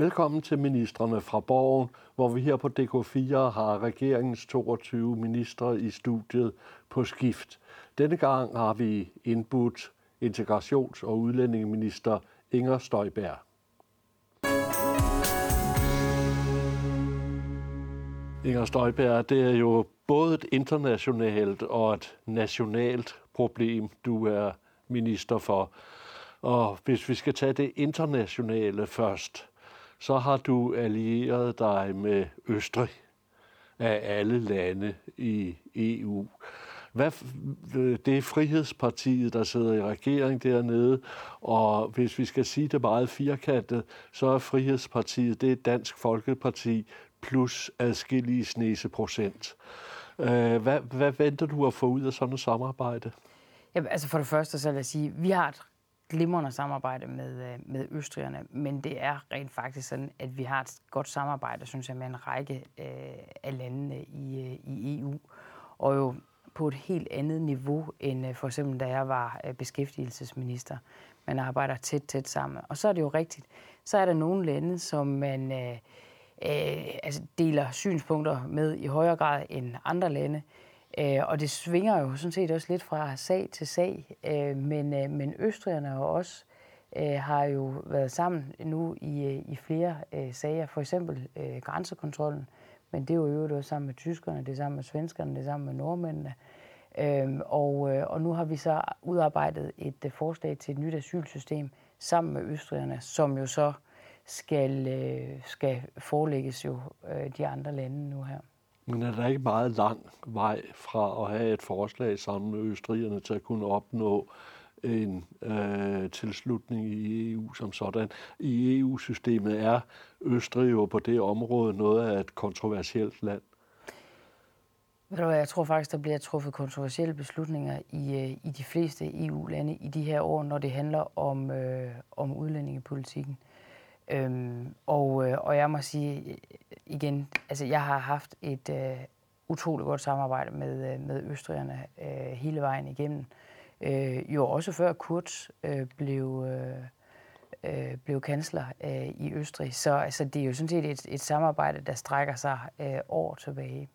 Velkommen til ministerne fra Borgen, hvor vi her på DK4 har regeringens 22 ministre i studiet på skift. Denne gang har vi indbudt integrations- og udlændingeminister Inger Støjberg. Inger Støjberg, det er jo både et internationalt og et nationalt problem, du er minister for. Og hvis vi skal tage det internationale først, så har du allieret dig med Østrig af alle lande i EU. Hvad, det er Frihedspartiet, der sidder i regering dernede, og hvis vi skal sige det meget firkantet, så er Frihedspartiet det er Dansk Folkeparti plus adskillige snese procent. Øh, hvad, hvad venter du at få ud af sådan et samarbejde? Ja, altså for det første så lad os sige, vi har et glimrende samarbejde med, øh, med østrigerne, men det er rent faktisk sådan, at vi har et godt samarbejde, synes jeg, med en række øh, af landene i, øh, i EU. Og jo på et helt andet niveau, end øh, for eksempel da jeg var øh, beskæftigelsesminister. Man arbejder tæt, tæt sammen. Og så er det jo rigtigt. Så er der nogle lande, som man øh, øh, altså deler synspunkter med i højere grad end andre lande. Øh, og det svinger jo sådan set også lidt fra sag til sag. Øh, men, øh, men østrigerne og os øh, har jo været sammen nu i, øh, i flere øh, sager. For eksempel øh, grænsekontrollen. Men det er jo øvrigt også sammen med tyskerne, det er sammen med svenskerne, det er sammen med nordmændene. Øhm, og, øh, og nu har vi så udarbejdet et øh, forslag til et nyt asylsystem sammen med østrigerne, som jo så skal, øh, skal forelægges jo øh, de andre lande nu her. Men er der ikke meget lang vej fra at have et forslag sammen med østrigerne til at kunne opnå en øh, tilslutning i EU som sådan. I EU-systemet er Østrig jo på det område noget af et kontroversielt land. Jeg tror faktisk, der bliver truffet kontroversielle beslutninger i, øh, i de fleste EU-lande i de her år, når det handler om, øh, om udlændingepolitikken. Øhm, og, øh, og jeg må sige øh, igen, altså jeg har haft et øh, utroligt godt samarbejde med, øh, med østrigerne øh, hele vejen igennem. Øh, jo også før Kurz øh, blev, øh, øh, blev kansler øh, i Østrig. Så altså, det er jo sådan set et, et samarbejde, der strækker sig øh, år tilbage.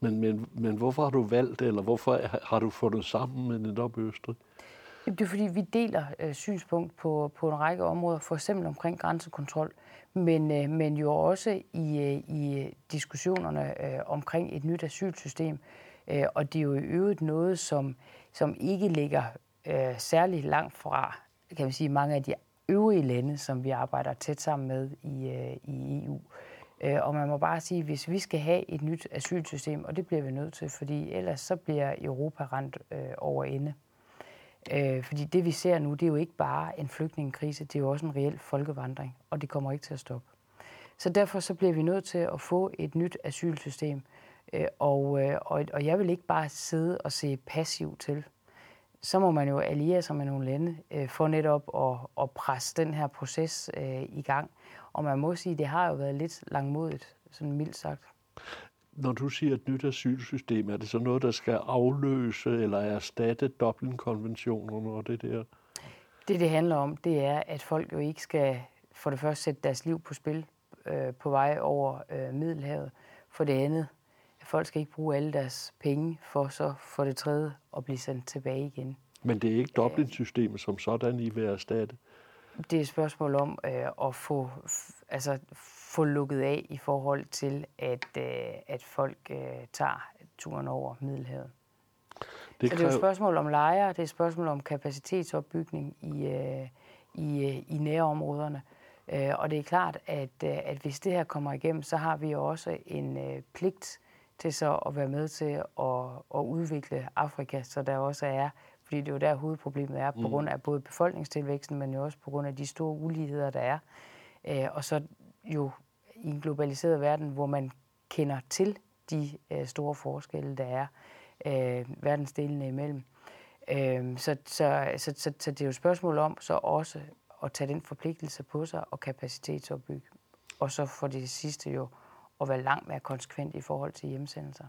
Men, men, men hvorfor har du valgt, eller hvorfor har du fundet sammen med netop Østrig? Det er fordi, vi deler øh, synspunkt på, på en række områder, for eksempel omkring grænsekontrol, men, øh, men jo også i, øh, i diskussionerne øh, omkring et nyt asylsystem. Øh, og det er jo i øvrigt noget, som, som ikke ligger øh, særlig langt fra kan man sige, mange af de øvrige lande, som vi arbejder tæt sammen med i, øh, i EU. Øh, og man må bare sige, at hvis vi skal have et nyt asylsystem, og det bliver vi nødt til, fordi ellers så bliver Europa rent øh, over ende. Øh, fordi det vi ser nu, det er jo ikke bare en flygtningekrise, det er jo også en reel folkevandring, og det kommer ikke til at stoppe. Så derfor så bliver vi nødt til at få et nyt asylsystem, øh, og, øh, og, og jeg vil ikke bare sidde og se passivt til. Så må man jo alliere sig med nogle lande øh, for netop at, at presse den her proces øh, i gang. Og man må sige, at det har jo været lidt langmodigt, sådan mildt sagt. Når du siger et nyt asylsystem, er det så noget, der skal afløse eller erstatte Dublin-konventionerne og det der? Det, det handler om, det er, at folk jo ikke skal for det første sætte deres liv på spil øh, på vej over øh, Middelhavet. For det andet, at folk skal ikke bruge alle deres penge for så for det tredje at blive sendt tilbage igen. Men det er ikke Dublin-systemet som sådan, I vil erstatte? Det er et spørgsmål om øh, at få, altså, få lukket af i forhold til, at, øh, at folk øh, tager turen over Middelhavet. Det Så det er et spørgsmål om lejre, det er et spørgsmål om kapacitetsopbygning i, øh, i, øh, i nærområderne. Øh, og det er klart, at, øh, at hvis det her kommer igennem, så har vi også en øh, pligt til så at være med til at, at udvikle Afrika, så der også er fordi det er jo der hovedproblemet er, på mm. grund af både befolkningstilvæksten, men jo også på grund af de store uligheder, der er. Øh, og så jo i en globaliseret verden, hvor man kender til de øh, store forskelle, der er øh, verdensdelene imellem. Øh, så, så, så, så, så det er jo et spørgsmål om så også at tage den forpligtelse på sig og kapacitetsopbygge. Og så for det sidste jo at være langt mere konsekvent i forhold til hjemsendelser.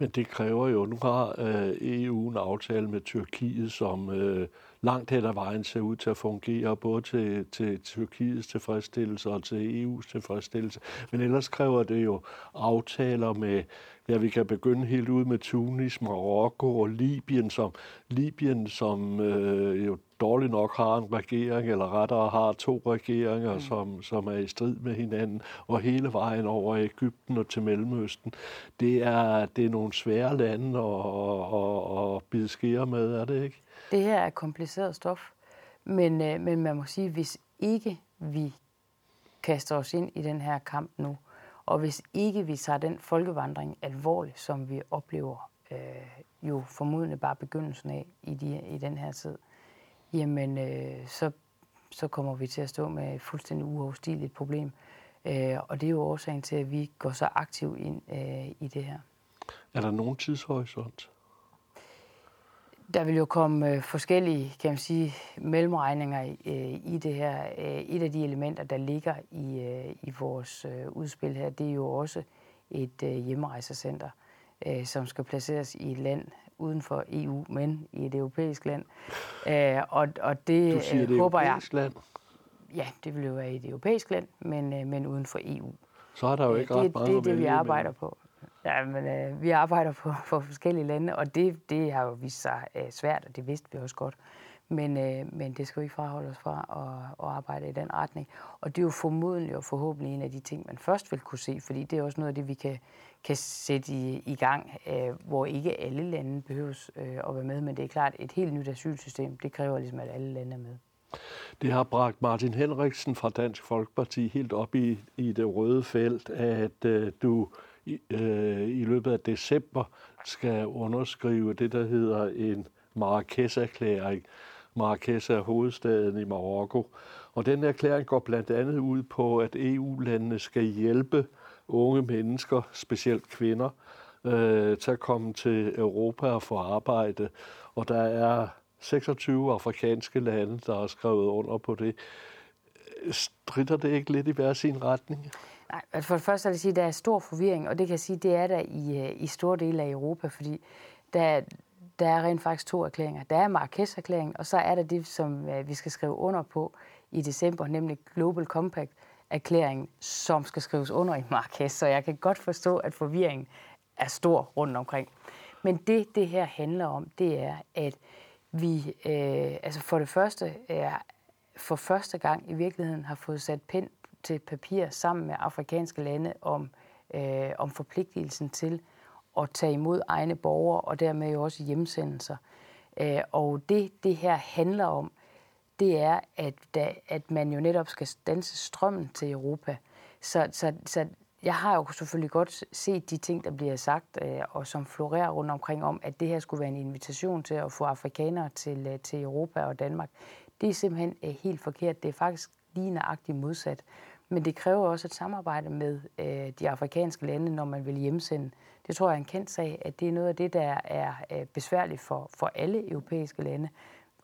Men det kræver jo, nu har øh, EU en aftale med Tyrkiet, som øh, langt hen ad vejen ser ud til at fungere, både til, til Tyrkiets tilfredsstillelse og til EU's tilfredsstillelse. Men ellers kræver det jo aftaler med, ja, vi kan begynde helt ud med Tunis, Marokko og Libyen, som, Libyen, som øh, jo dårligt nok har en regering, eller rettere har to regeringer, mm. som, som er i strid med hinanden, og hele vejen over Ægypten og til Mellemøsten. Det er, det er nogle svære lande at, at, at bide skære med, er det ikke? Det her er kompliceret stof, men, øh, men man må sige, hvis ikke vi kaster os ind i den her kamp nu, og hvis ikke vi tager den folkevandring alvorligt, som vi oplever øh, jo formodentlig bare begyndelsen af i, de, i den her tid, jamen øh, så, så kommer vi til at stå med et fuldstændig uafstigeligt problem. Øh, og det er jo årsagen til, at vi går så aktivt ind øh, i det her. Er der nogen tidshorisont? Der vil jo komme øh, forskellige, kan man sige, mellemregninger øh, i det her. Øh, et af de elementer, der ligger i, i vores udspil her, det er jo også et hjemmerejsecenter, øh, som skal placeres i et land uden for EU, men i et europæisk land. Og, og det du siger, det håber jeg... Land. Ja, det vil jo være i et europæisk land, men, men uden for EU. Så er der jo ikke øh, ret det, Det er det, vi arbejder på. Ja, men øh, vi arbejder på, på forskellige lande, og det, det har jo vist sig øh, svært, og det vidste vi også godt. Men, øh, men det skal vi ikke fraholde os fra at, at arbejde i den retning. Og det er jo formodentlig og forhåbentlig en af de ting, man først vil kunne se, fordi det er også noget af det, vi kan, kan sætte i, i gang, øh, hvor ikke alle lande behøves øh, at være med. Men det er klart, et helt nyt asylsystem, det kræver ligesom, at alle lande er med. Det har bragt Martin Henriksen fra Dansk Folkeparti helt op i, i det røde felt, at øh, du i, øh, i løbet af december skal underskrive det, der hedder en Marrakesh-erklæring. Marrakesh er hovedstaden i Marokko. Og den erklæring går blandt andet ud på, at EU-landene skal hjælpe unge mennesker, specielt kvinder, øh, til at komme til Europa og få arbejde. Og der er 26 afrikanske lande, der har skrevet under på det. Strider det ikke lidt i hver sin retning? Nej, for det første vil jeg sige, at der er stor forvirring, og det kan jeg sige, det er der i, øh, i store dele af Europa, fordi der, der er rent faktisk to erklæringer. Der er Marrakesh-erklæringen, og så er der det, som øh, vi skal skrive under på i december, nemlig Global Compact-erklæringen, som skal skrives under i Marrakesh. Så jeg kan godt forstå, at forvirringen er stor rundt omkring. Men det, det her handler om, det er, at vi øh, altså for det første er for første gang i virkeligheden har fået sat pind til papir sammen med afrikanske lande om, øh, om forpligtelsen til at tage imod egne borgere og dermed jo også hjemsendelser. Øh, og det, det her handler om, det er, at, da, at man jo netop skal danse strømmen til Europa. Så, så, så jeg har jo selvfølgelig godt set de ting, der bliver sagt, øh, og som florerer rundt omkring om, at det her skulle være en invitation til at få afrikanere til, øh, til Europa og Danmark. Det er simpelthen øh, helt forkert. Det er faktisk lige nøjagtigt modsat. Men det kræver også et samarbejde med øh, de afrikanske lande, når man vil hjemsende. Det tror jeg er en kendt sag, at det er noget af det, der er øh, besværligt for, for alle europæiske lande,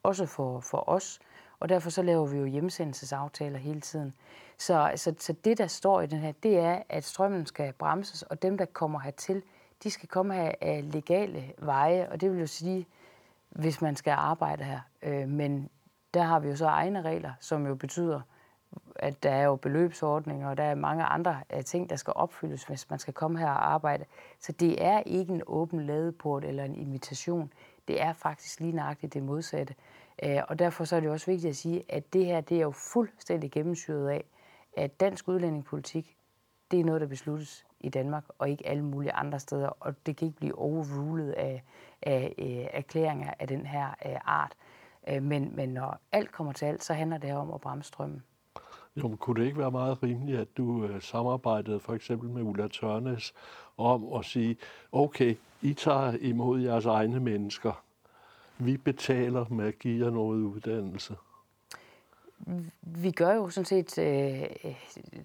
også for, for os. Og derfor så laver vi jo hjemsendelsesaftaler hele tiden. Så, så, så det, der står i den her, det er, at strømmen skal bremses, og dem, der kommer hertil, de skal komme her af legale veje, og det vil jo sige, hvis man skal arbejde her. Øh, men der har vi jo så egne regler, som jo betyder, at der er jo beløbsordninger, og der er mange andre øh, ting, der skal opfyldes, hvis man skal komme her og arbejde. Så det er ikke en åben ladeport eller en invitation. Det er faktisk lige nøjagtigt det modsatte. Øh, og derfor så er det også vigtigt at sige, at det her det er jo fuldstændig gennemsyret af, at dansk udlændingepolitik, det er noget, der besluttes i Danmark, og ikke alle mulige andre steder. Og det kan ikke blive overrulet af, af af erklæringer af den her af art. Men, men når alt kommer til alt, så handler det her om at bremse strømmen. Jo, men kunne det ikke være meget rimeligt, at du øh, samarbejdede for eksempel med Ulla Tørnes om at sige, okay, I tager imod jeres egne mennesker. Vi betaler med at give jer noget uddannelse. Vi gør jo sådan set øh,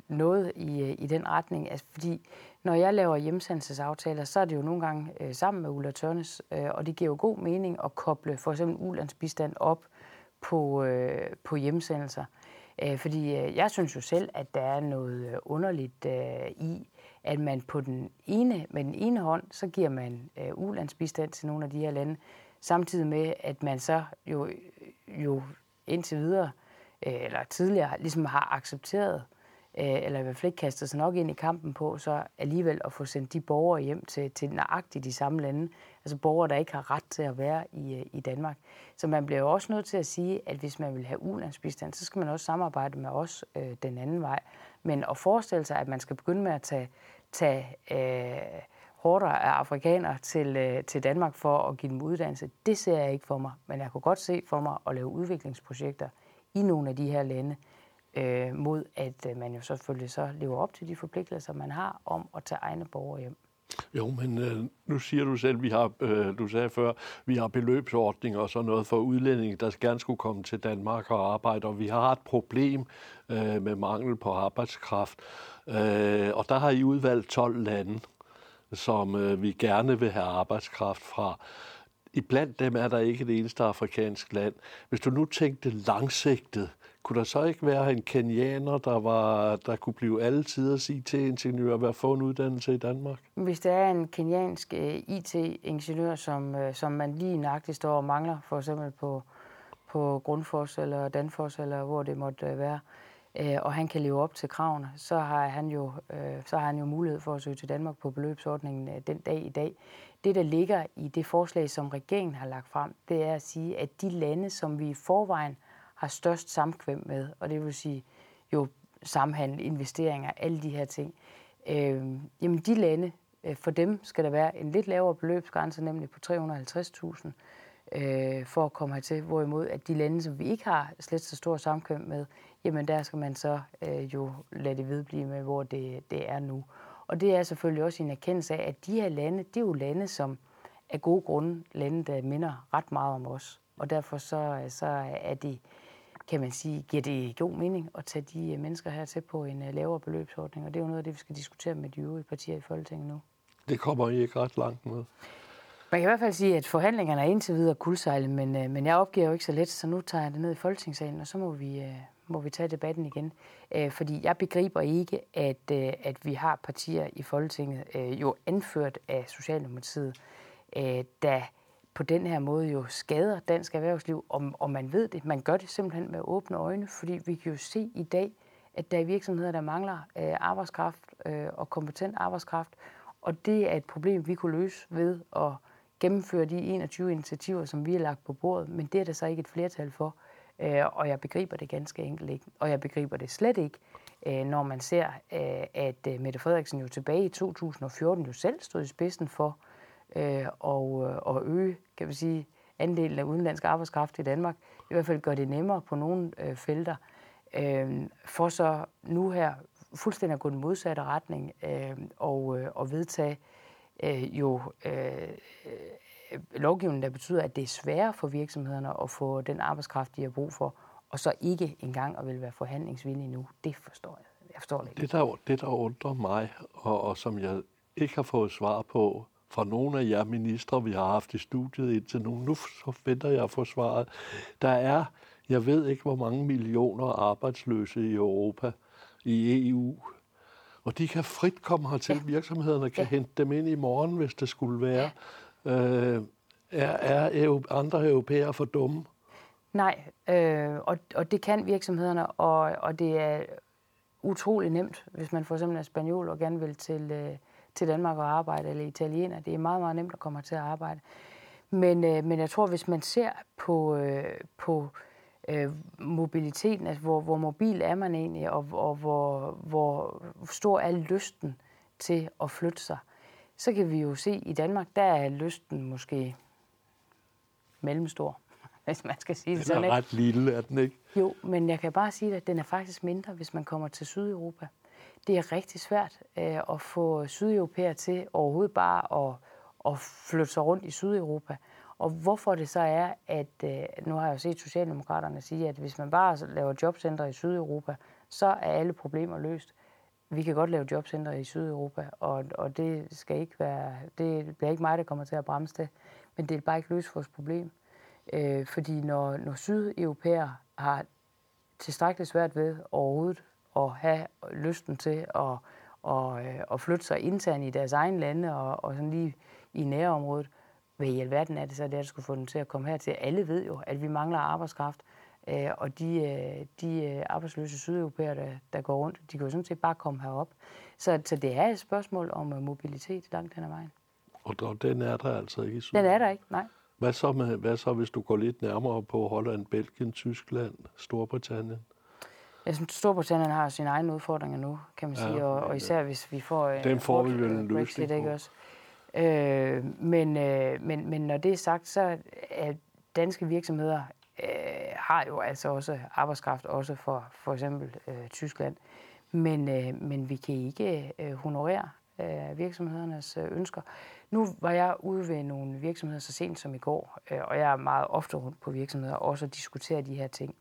noget i, øh, i den retning, altså, fordi når jeg laver hjemsendelsesaftaler, så er det jo nogle gange øh, sammen med Ulla Tørnes, øh, og det giver jo god mening at koble for eksempel ulandsbistand op på, øh, på hjemsendelser. Øh, Øh, fordi øh, jeg synes jo selv, at der er noget øh, underligt i, at man på den ene, med den ene hånd, så giver man ulandsbistand til nogle af de her lande, samtidig med, at man så jo, jo indtil videre, eller tidligere, ligesom har accepteret Øh, Øh, eller i hvert fald ikke kastet sig nok ind i kampen på, så alligevel at få sendt de borgere hjem til, til nøjagtigt de samme lande. Altså borgere, der ikke har ret til at være i, øh, i Danmark. Så man bliver jo også nødt til at sige, at hvis man vil have ulandsbistand, så skal man også samarbejde med os øh, den anden vej. Men at forestille sig, at man skal begynde med at tage, tage øh, hårder af afrikanere til, øh, til Danmark for at give dem uddannelse, det ser jeg ikke for mig. Men jeg kunne godt se for mig at lave udviklingsprojekter i nogle af de her lande, øh, mod at øh, man jo selvfølgelig så lever op til de forpligtelser, man har om at tage egne borgere hjem. Jo, men øh, nu siger du selv, vi har, øh, du sagde før, vi har beløbsordninger og sådan noget for udlændinge, der gerne skulle komme til Danmark og arbejde, og vi har et problem øh, med mangel på arbejdskraft. Øh, og der har I udvalgt 12 lande, som øh, vi gerne vil have arbejdskraft fra. I blandt dem er der ikke det eneste afrikansk land. Hvis du nu tænkte langsigtet, kunne der så ikke være en kenianer, der, var, der kunne blive alle tiders IT-ingeniør ved at få en uddannelse i Danmark? Hvis der er en keniansk øh, IT-ingeniør, som, øh, som man lige nøjagtigt står og mangler, for eksempel på, på Grundfos eller Danfos, eller hvor det måtte øh, være, og han kan leve op til kravene, så har han jo, så har han jo mulighed for at søge til Danmark på beløbsordningen den dag i dag. Det, der ligger i det forslag, som regeringen har lagt frem, det er at sige, at de lande, som vi i forvejen har har størst samkvem med, og det vil sige jo samhandel, investeringer, alle de her ting. Øh, jamen de lande, øh, for dem skal der være en lidt lavere beløbsgrænse, nemlig på 350.000 øh, for at komme hertil, hvorimod at de lande, som vi ikke har slet så stor samkvem med, jamen der skal man så øh, jo lade det vedblive med, hvor det, det er nu. Og det er selvfølgelig også en erkendelse af, at de her lande, det er jo lande, som af gode grunde lande, der minder ret meget om os. Og derfor så, øh, så er det kan man sige, giver det god mening at tage de øh, mennesker her til på en øh, lavere beløbsordning, og det er jo noget af det, vi skal diskutere med de øvrige partier i Folketinget nu. Det kommer I ikke ret langt med. Man kan i hvert fald sige, at forhandlingerne er indtil videre kuldsejle, men, øh, men jeg opgiver jo ikke så let, så nu tager jeg det ned i Folketingssalen, og så må vi, må vi tage debatten igen. Fordi jeg begriber ikke, at, at vi har partier i Folketinget, jo anført af Socialdemokratiet, der på den her måde jo skader dansk erhvervsliv, og, og man ved det. Man gør det simpelthen med åbne øjne, fordi vi kan jo se i dag, at der er virksomheder, der mangler øh, arbejdskraft øh, og kompetent arbejdskraft, og det er et problem, vi kunne løse ved at gennemføre de 21 initiativer, som vi har lagt på bordet, men det er der så ikke et flertal for, øh, og jeg begriber det ganske enkelt ikke. Og jeg begriber det slet ikke, øh, når man ser, øh, at øh, Mette Frederiksen jo tilbage i 2014 jo selv stod i spidsen for, øh, øh, og, øh, og øge kan vi sige, andelen af udenlandsk arbejdskraft i Danmark. I hvert fald gør det nemmere på nogle øh, felter. Øh, for så nu her fuldstændig at gå den modsatte retning øh, og, øh, og vedtage øh, jo øh, lovgivning, der betyder, at det er sværere for virksomhederne at få den arbejdskraft, de har brug for, og så ikke engang at vil være forhandlingsvillige nu. Det forstår jeg. Jeg forstår det ikke. Det, der, det, der undrer mig, og, og som jeg ikke har fået svar på, fra nogle af jer ministre, vi har haft i studiet indtil nu. Nu så venter jeg at få svaret. Der er, jeg ved ikke, hvor mange millioner arbejdsløse i Europa, i EU. Og de kan frit komme hertil. Ja. Virksomhederne kan ja. hente dem ind i morgen, hvis det skulle være. Øh, er, er andre europæere for dumme? Nej, øh, og, og det kan virksomhederne, og, og det er utrolig nemt, hvis man for eksempel er spanjol og gerne vil til, øh, til Danmark og arbejde, eller italiener. Det er meget, meget nemt at komme til at arbejde. Men, øh, men jeg tror, hvis man ser på, øh, på øh, mobiliteten, altså hvor, hvor mobil er man egentlig, og, og hvor, hvor stor er lysten til at flytte sig, så kan vi jo se, at i Danmark, der er lysten måske mellemstor, hvis man skal sige det sådan. Den er ret lille, er den ikke? Jo, men jeg kan bare sige, at den er faktisk mindre, hvis man kommer til Sydeuropa det er rigtig svært øh, at få sydeuropæere til overhovedet bare at, at flytte sig rundt i Sydeuropa. Og hvorfor det så er, at øh, nu har jeg jo set Socialdemokraterne sige, at hvis man bare laver jobcenter i Sydeuropa, så er alle problemer løst. Vi kan godt lave jobcenter i Sydeuropa, og, og det skal ikke være, det bliver ikke mig, der kommer til at bremse det, men det er bare ikke løse vores problem. Øh, fordi når, når sydeuropæere har tilstrækkeligt svært ved overhovedet at have lysten til at, og, øh, og flytte sig internt i deres egen lande og, og sådan lige i nærområdet. Hvad i alverden er det så, det er, der skulle få dem til at komme hertil? Alle ved jo, at vi mangler arbejdskraft, øh, og de, øh, de øh, arbejdsløse sydeuropæere, der, der går rundt, de kan jo sådan set bare komme herop. Så, så det er et spørgsmål om mobilitet langt hen ad vejen. Og den er der altså ikke i Den er der ikke, nej. Hvad så, med, hvad så, hvis du går lidt nærmere på Holland, Belgien, Tyskland, Storbritannien? Jeg synes, Storbritannien har sine egne udfordringer nu, kan man sige, og, og især hvis vi får en Den får vi vel en på. Ikke også? Øh, men, øh, men, men når det er sagt, så er danske virksomheder øh, har jo altså også arbejdskraft, også for for eksempel øh, Tyskland. Men, øh, men vi kan ikke øh, honorere øh, virksomhedernes øh, ønsker. Nu var jeg ude ved nogle virksomheder så sent som i går, øh, og jeg er meget ofte rundt på virksomheder også at diskutere de her ting.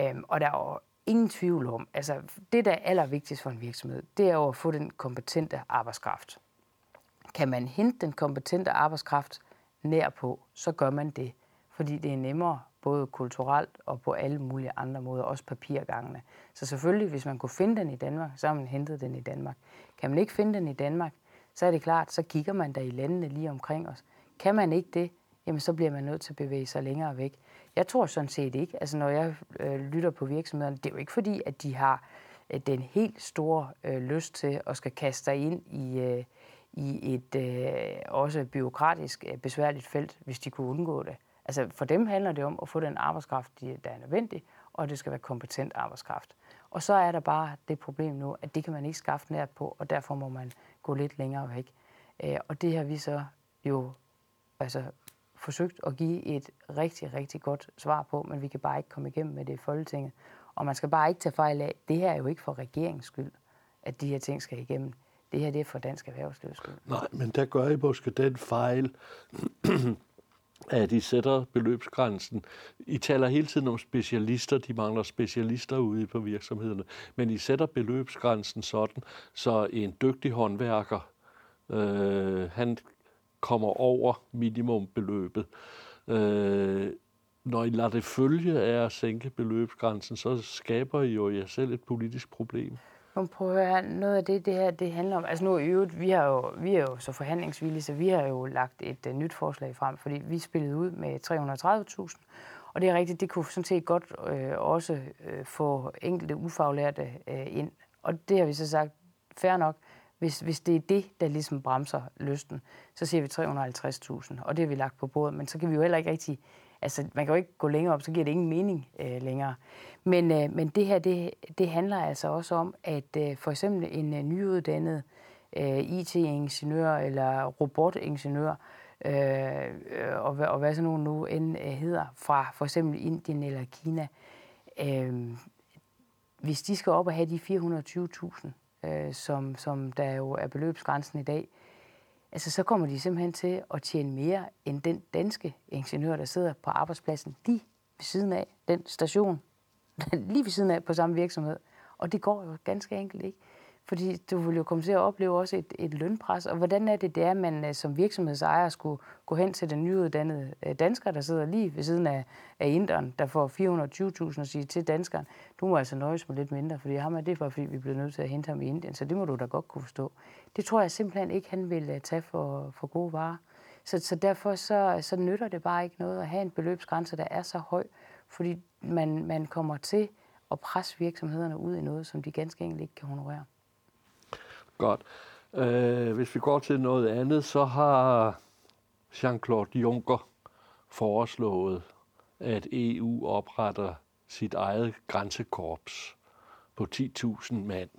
Øh, og der er ingen tvivl om, altså det, der er allervigtigst for en virksomhed, det er jo at få den kompetente arbejdskraft. Kan man hente den kompetente arbejdskraft nær på, så gør man det, fordi det er nemmere både kulturelt og på alle mulige andre måder, også papirgangene. Så selvfølgelig, hvis man kunne finde den i Danmark, så har man hentet den i Danmark. Kan man ikke finde den i Danmark, så er det klart, så kigger man der i landene lige omkring os. Kan man ikke det, jamen så bliver man nødt til at bevæge sig længere væk. Jeg tror sådan set ikke, altså når jeg øh, lytter på virksomhederne, det er jo ikke fordi, at de har øh, den helt store øh, lyst til at skal kaste sig ind i, øh, i et øh, også byråkratisk øh, besværligt felt, hvis de kunne undgå det. Altså for dem handler det om at få den arbejdskraft, der er nødvendig, og det skal være kompetent arbejdskraft. Og så er der bare det problem nu, at det kan man ikke skaffe nært på, og derfor må man gå lidt længere væk. Øh, og det har vi så jo altså, forsøgt at give et rigtig, rigtig godt svar på, men vi kan bare ikke komme igennem med det i Folketinget. Og man skal bare ikke tage fejl af, det her er jo ikke for regeringens skyld, at de her ting skal igennem. Det her det er for dansk erhvervslivs skyld. Nej, men der gør I måske den fejl, at I sætter beløbsgrænsen. I taler hele tiden om specialister, de mangler specialister ude på virksomhederne, men I sætter beløbsgrænsen sådan, så en dygtig håndværker, øh, han kommer over minimumbeløbet. Øh, når I lader det følge af at sænke beløbsgrænsen, så skaber I jo jer selv et politisk problem. Men prøv at høre, noget af det, det her det handler om, altså nu i øvrigt, vi, har jo, vi er jo så forhandlingsvillige, så vi har jo lagt et uh, nyt forslag frem, fordi vi spillede ud med 330.000, og det er rigtigt, det kunne sådan set godt øh, også øh, få enkelte ufaglærte øh, ind. Og det har vi så sagt, fair nok, hvis, hvis det er det, der ligesom bremser lysten, så siger vi 350.000, og det har vi lagt på bordet, men så kan vi jo heller ikke rigtig, altså man kan jo ikke gå længere op, så giver det ingen mening øh, længere. Men, øh, men det her, det, det handler altså også om, at øh, for eksempel en øh, nyuddannet øh, IT-ingeniør eller robotingeniør, øh, øh og, og hvad så nogen nu end øh, hedder, fra for eksempel Indien eller Kina, øh, hvis de skal op og have de 420.000, øh, som, som der jo er beløbsgrænsen i dag, altså så kommer de simpelthen til at tjene mere end den danske ingeniør, der sidder på arbejdspladsen lige ved siden af den station, lige ved siden af på samme virksomhed. Og det går jo ganske enkelt ikke. Fordi du vil jo komme til at opleve også et, et lønpres. Og hvordan er det, det er, at man øh, som virksomhedsejer skulle gå hen til den nyuddannede øh, dansker, der sidder lige ved siden af, af inderen, der får 420.000 og sige til danskeren, du må altså nøjes med lidt mindre, fordi ham er det bare, fordi vi bliver nødt til at hente ham i Indien. Så det må du da godt kunne forstå. Det tror jeg simpelthen ikke, han vil øh, tage for, for gode varer. Så, så derfor så, så nytter det bare ikke noget at have en beløbsgrænse, der er så høj, fordi man, man kommer til at presse virksomhederne ud i noget, som de ganske enkelt ikke kan honorere. Godt. Øh, hvis vi går til noget andet, så har Jean-Claude Juncker foreslået, at EU opretter sit eget grænsekorps på 10.000 mand,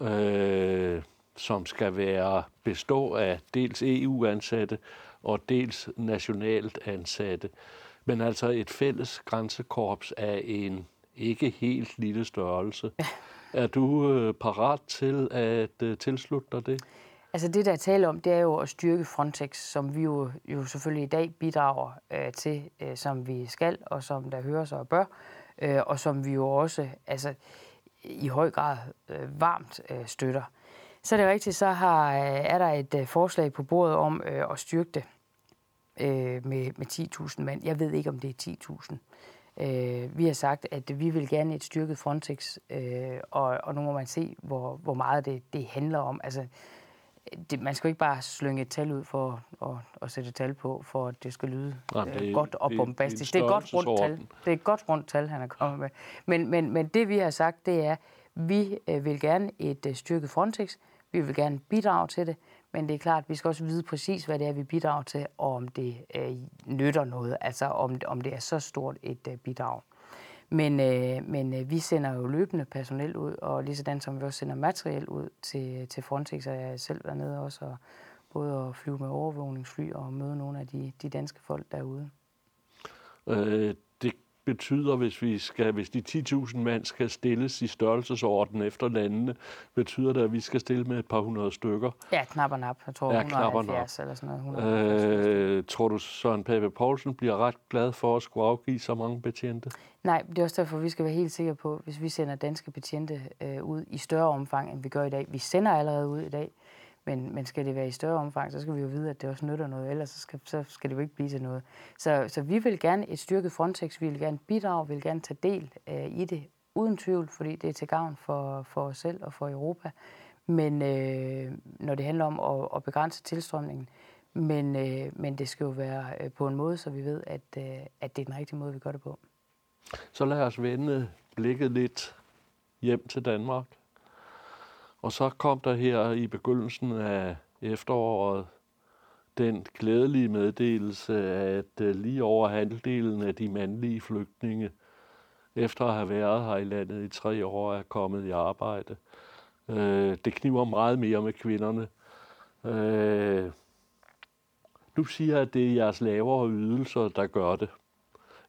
øh, som skal være bestå af dels EU-ansatte og dels nationalt ansatte men altså et fælles grænsekorps af en ikke helt lille størrelse. Er du øh, parat til at øh, tilslutte dig det? Altså det, der er tale om, det er jo at styrke Frontex, som vi jo, jo selvfølgelig i dag bidrager øh, til, øh, som vi skal, og som der hører sig og bør, øh, og som vi jo også altså, i høj grad øh, varmt øh, støtter. Så er det rigtigt, så har, øh, er der et øh, forslag på bordet om øh, at styrke det øh, med, med 10.000 mand. Jeg ved ikke, om det er 10.000. Øh, vi har sagt, at vi vil gerne et styrket Frontex, øh, og, og nu må man se, hvor, hvor meget det, det handler om. Altså, det, man skal jo ikke bare slynge et tal ud for at, at sætte et tal på, for at det skal lyde Nej, det, godt og bombastisk. Det, det, det, er et godt rundt tal. Det er et godt rundt tal, han er kommet med. Men, men, men det vi har sagt, det er, vi øh, vil gerne et øh, styrket Frontex. Vi vil gerne bidrage til det. Men det er klart, at vi skal også vide præcis, hvad det er, vi bidrager til, og om det øh, nytter noget. Altså om, om det er så stort et øh, bidrag. Men, øh, men øh, vi sender jo løbende personel ud, og lige sådan som vi også sender materiel ud til, til Frontex, og jeg selv været nede også, og både at flyve med overvågningsfly og møde nogle af de, de danske folk derude. Øh, betyder, hvis, vi skal, hvis de 10.000 mand skal stilles i størrelsesorden efter landene, betyder det, at vi skal stille med et par hundrede stykker. Ja, knap og nap. Jeg tror, ja, 170 eller sådan noget. Øh, tror du, Søren Pape Poulsen bliver ret glad for at skulle afgive så mange betjente? Nej, det er også derfor, vi skal være helt sikre på, hvis vi sender danske betjente øh, ud i større omfang, end vi gør i dag. Vi sender allerede ud i dag, men, men skal det være i større omfang, så skal vi jo vide, at det også nytter noget, ellers så skal, så skal det jo ikke blive til noget. Så, så vi vil gerne et styrket Frontex, vi vil gerne bidrage, vi vil gerne tage del øh, i det, uden tvivl, fordi det er til gavn for, for os selv og for Europa. Men øh, når det handler om at, at begrænse tilstrømningen, men, øh, men det skal jo være øh, på en måde, så vi ved, at, øh, at det er den rigtige måde, vi gør det på. Så lad os vende blikket lidt hjem til Danmark. Og så kom der her i begyndelsen af efteråret den glædelige meddelelse, at øh, lige over halvdelen af de mandlige flygtninge, efter at have været her i landet i tre år, er kommet i arbejde. Øh, det kniver meget mere med kvinderne. Øh, du siger, at det er jeres lavere ydelser, der gør det.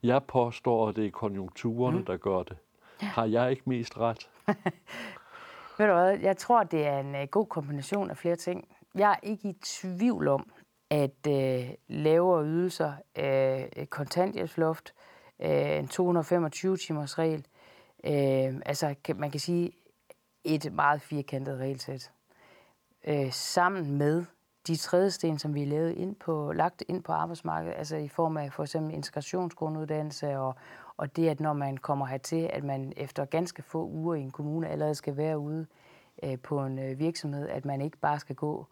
Jeg påstår, at det er konjunkturerne, mm. der gør det. Har jeg ikke mest ret? Ved du hvad, jeg tror, det er en øh, god kombination af flere ting. Jeg er ikke i tvivl om, at øh, lavere ydelser, øh, kontanthjælpsloft, øh, en 225-timers regel, øh, altså kan, man kan sige et meget firkantet regelsæt, øh, sammen med de trædesten, som vi lavet ind på, lagt ind på arbejdsmarkedet, altså i form af for eksempel integrationsgrunduddannelse og, og det, at når man kommer hertil, at man efter ganske få uger i en kommune allerede skal være ude øh, på en øh, virksomhed, at man ikke bare skal gå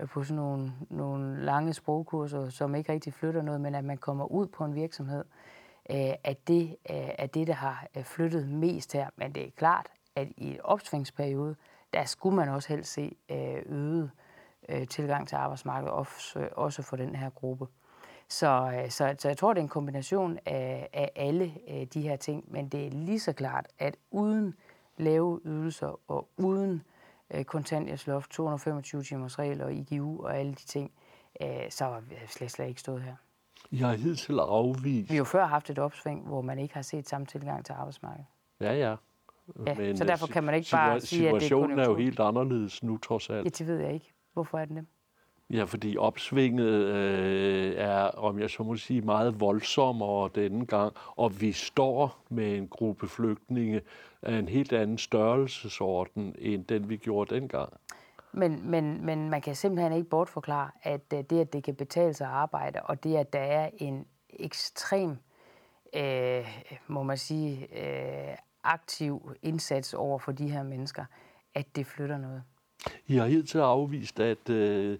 øh, på sådan nogle, nogle lange sprogkurser, som ikke rigtig flytter noget, men at man kommer ud på en virksomhed, at det er det, der har flyttet mest her. Men det er klart, at i en opsvingsperiode, der skulle man også helst se øget tilgang til arbejdsmarkedet, også, også for den her gruppe. Så, øh, så, så jeg tror, det er en kombination af, af alle øh, de her ting, men det er lige så klart, at uden lave ydelser og uden øh, kontanthjælpsloft, 225 timers regel og IGU og alle de ting, så har vi slet, slet ikke stået her. Jeg har hidtil afvist... Vi har jo før haft et opsving, hvor man ikke har set samme tilgang til arbejdsmarkedet. Ja, ja. ja men så derfor kan man ikke bare sige, at det er Situationen er jo helt anderledes nu, trods alt. Ja, det ved jeg ikke. Hvorfor er den det? Ja, fordi opsvinget øh, er, om jeg så må sige, meget voldsommere denne gang, og vi står med en gruppe flygtninge af en helt anden størrelsesorden, end den vi gjorde dengang. Men, men, men man kan simpelthen ikke bortforklare, at øh, det, at det kan betale sig at arbejde, og det, at der er en ekstrem, øh, må man sige, øh, aktiv indsats over for de her mennesker, at det flytter noget. I har helt til afvist, at øh,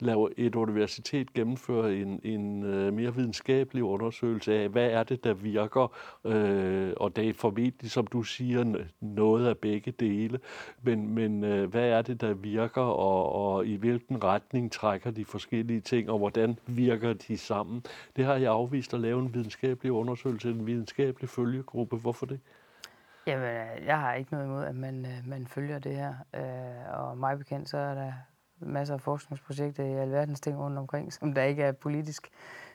lave et universitet gennemføre en, en øh, mere videnskabelig undersøgelse af, hvad er det, der virker, øh, og det er formentlig, som du siger, noget af begge dele, men, men øh, hvad er det, der virker, og, og i hvilken retning trækker de forskellige ting, og hvordan virker de sammen? Det har jeg afvist at lave en videnskabelig undersøgelse, en videnskabelig følgegruppe. Hvorfor det? Jamen, øh, jeg har ikke noget imod, at man, øh, man følger det her. Og mig bekendt, så er der masser af forskningsprojekter i alverdens ting rundt omkring, som der ikke er politisk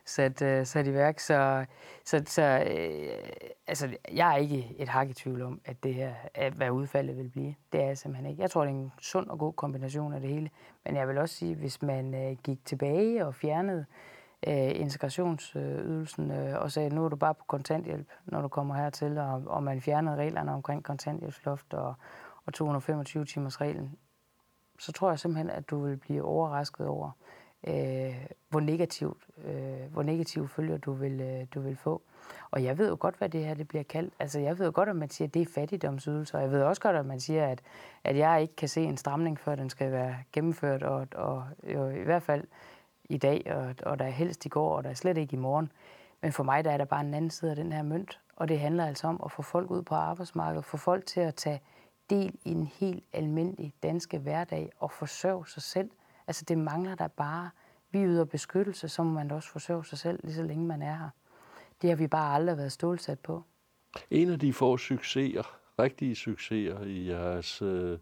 sat, uh, sat i værk. Så, så, så uh, altså, jeg er ikke et hak i tvivl om, at det her, at hvad udfaldet vil blive. Det er jeg simpelthen ikke. Jeg tror, det er en sund og god kombination af det hele. Men jeg vil også sige, hvis man uh, gik tilbage og fjernede integrationsydelsen og sagde, nu er du bare på kontanthjælp, når du kommer hertil, og, og man fjernede reglerne omkring kontanthjælpsloft og, og 225 timers reglen, så tror jeg simpelthen, at du vil blive overrasket over, øh, hvor, negativt, øh, hvor negative følger du vil, øh, du vil få. Og jeg ved jo godt, hvad det her det bliver kaldt. Altså, jeg ved jo godt, at man siger, at det er fattigdomsydelser. Og jeg ved også godt, at man siger, at, at jeg ikke kan se en stramning, før den skal være gennemført. Og, og jo, i hvert fald i dag, og, og der er helst i går, og der er slet ikke i morgen. Men for mig der er der bare en anden side af den her mønt. Og det handler altså om at få folk ud på arbejdsmarkedet, få folk til at tage del i en helt almindelig danske hverdag og forsørge sig selv. Altså det mangler der bare. Vi yder beskyttelse, så må man da også forsørge sig selv, lige så længe man er her. Det har vi bare aldrig været stålsat på. En af de få succeser, rigtige succeser i jeres, øh,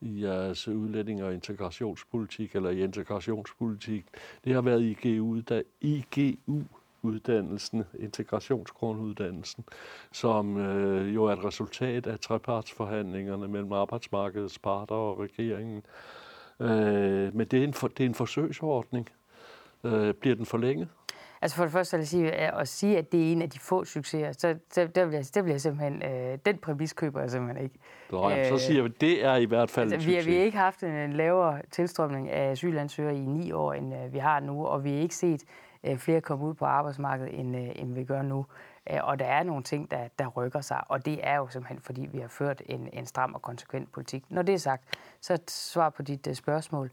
i jeres udlænding- og integrationspolitik, eller i integrationspolitik, det har været IGU, der IGU uddannelsen, integrationsgrunduddannelsen, som øh, jo er et resultat af trepartsforhandlingerne mellem arbejdsmarkedets parter og regeringen. Øh, men det er, en for, det er en forsøgsordning. Øh, bliver den forlænget? Altså for det første vil jeg sige, at sige, at det er en af de få succeser, så der, der, vil, jeg, der vil jeg simpelthen, øh, den præmis køber jeg simpelthen ikke. Nå, ja, så øh, siger vi, at det er i hvert fald altså, en succes. Vi, vi har ikke haft en lavere tilstrømning af asylansøgere i ni år, end øh, vi har nu, og vi har ikke set øh, Øh, flere komme ud på arbejdsmarkedet, end, øh, end vi gør nu. Øh, og der er nogle ting, der, der rykker sig, og det er jo simpelthen, fordi vi har ført en, en stram og konsekvent politik. Når det er sagt, så svar på dit spørgsmål.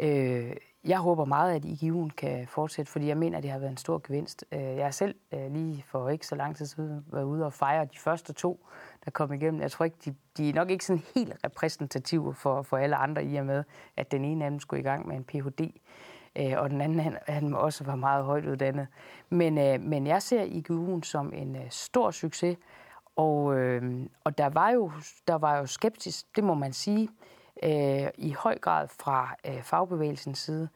Øh, jeg håber meget, at IGU'en kan fortsætte, fordi jeg mener, at det har været en stor gevinst. Jeg har selv lige for ikke så lang tid siden været ude og fejre de første to, der kom igennem. Jeg tror ikke, de, de er nok ikke sådan helt repræsentative for, for alle andre, i og med, at den ene af dem skulle i gang med en Ph.D., øh, og den anden han, han også var meget højt uddannet. Men, øh, men jeg ser IGU'en som en øh, stor succes, og, øh, og der, var jo, der var jo skeptisk, det må man sige, øh, i høj grad fra øh, fagbevægelsens side.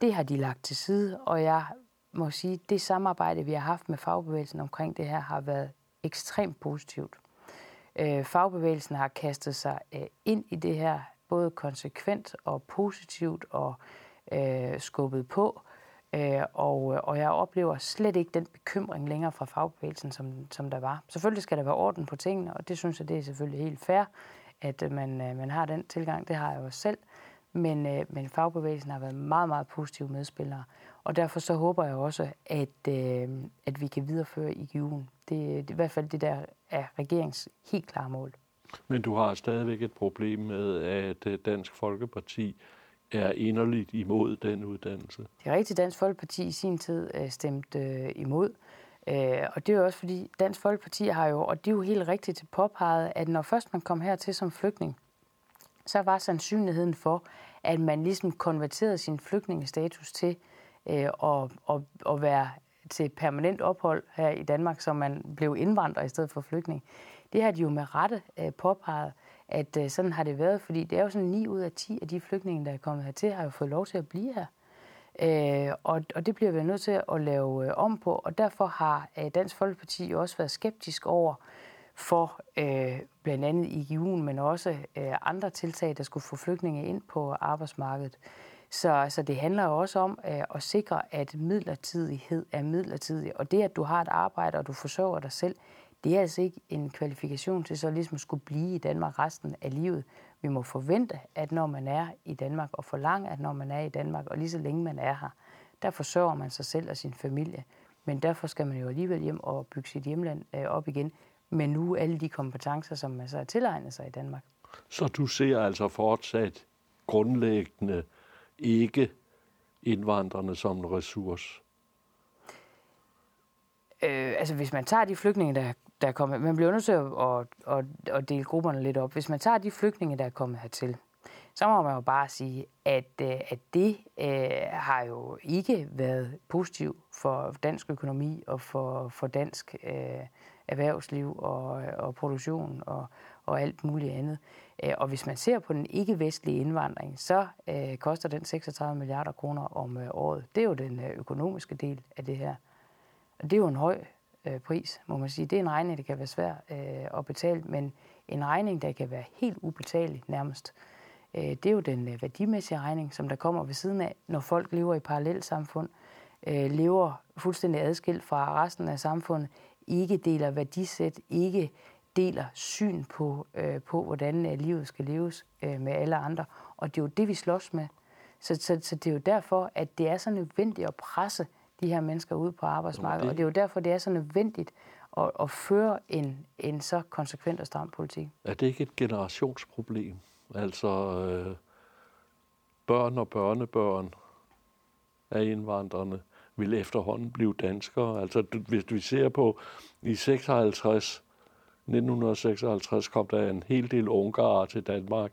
Det har de lagt til side, og jeg må sige, det samarbejde, vi har haft med fagbevægelsen omkring det her, har været ekstremt positivt. Øh, fagbevægelsen har kastet sig øh, ind i det her, både konsekvent og positivt og øh, Øh, skubbet på. Øh, og, og jeg oplever slet ikke den bekymring længere fra fagbevægelsen, som, som der var. Selvfølgelig skal der være orden på tingene, og det synes jeg, det er selvfølgelig helt fair at øh, man, øh, man har den tilgang. Det har jeg jo selv. Men, øh, men fagbevægelsen har været meget, meget positive medspillere. Og derfor så håber jeg også, at, øh, at vi kan videreføre IGU'en. Det, det er i hvert fald det, der er regerings helt klare mål. Men du har stadigvæk et problem med, at Dansk Folkeparti er inderligt imod den uddannelse. Det er rigtigt, Dansk Folkeparti i sin tid øh, stemte øh, imod. Øh, og det er jo også fordi, Dansk Folkeparti har jo, og det er jo helt rigtigt påpeget, at når først man kom hertil som flygtning, så var sandsynligheden for, at man ligesom konverterede sin flygtningestatus til øh, at, at, at være til permanent ophold her i Danmark, så man blev indvandrer i stedet for flygtning. Det har de jo med rette øh, påpeget, at øh, sådan har det været, fordi det er jo sådan 9 ud af 10 af de flygtninge, der er kommet hertil, har jo fået lov til at blive her. Øh, og, og det bliver vi nødt til at lave øh, om på, og derfor har øh, Dansk Folkeparti jo også været skeptisk over for øh, blandt andet IGU'en, men også øh, andre tiltag, der skulle få flygtninge ind på arbejdsmarkedet. Så, så det handler jo også om øh, at sikre, at midlertidighed er midlertidig, og det, at du har et arbejde, og du forsørger dig selv, det er altså ikke en kvalifikation til så ligesom skulle blive i Danmark resten af livet. Vi må forvente, at når man er i Danmark, og forlange, at når man er i Danmark, og lige så længe man er her, der forsørger man sig selv og sin familie. Men derfor skal man jo alligevel hjem og bygge sit hjemland øh, op igen, med nu alle de kompetencer, som man så har tilegnet sig i Danmark. Så du ser altså fortsat grundlæggende ikke indvandrerne som en ressource? Øh, altså hvis man tager de flygtninge, der, der er kommet... Man bliver nødt til at, at, at, at dele grupperne lidt op. Hvis man tager de flygtninge, der er kommet hertil, så må man jo bare sige, at, øh, at det øh, har jo ikke været positivt for dansk økonomi og for, for dansk øh, erhvervsliv og, og produktion og, og alt muligt andet. Øh, og hvis man ser på den ikke-vestlige indvandring, så øh, koster den 36 milliarder kroner om øh, året. Det er jo den øh, økonomiske del af det her. Og det er jo en høj øh, pris, må man sige. Det er en regning, der kan være svær øh, at betale, men en regning, der kan være helt ubetalelig nærmest. Øh, det er jo den øh, værdimæssige regning, som der kommer ved siden af, når folk lever i parallelsamfund, øh, lever fuldstændig adskilt fra resten af samfundet, ikke deler værdisæt, ikke deler syn på, øh, på hvordan øh, livet skal leves øh, med alle andre. Og det er jo det, vi slås med. Så, så, så det er jo derfor, at det er så nødvendigt at presse de her mennesker ud på arbejdsmarkedet. Og det er jo derfor, det er så nødvendigt at, at føre en, en så konsekvent og stram politik. Er det ikke et generationsproblem? Altså øh, børn og børnebørn af indvandrerne vil efterhånden blive danskere. Altså hvis vi ser på i 56, 1956 kom der en hel del ungarer til Danmark.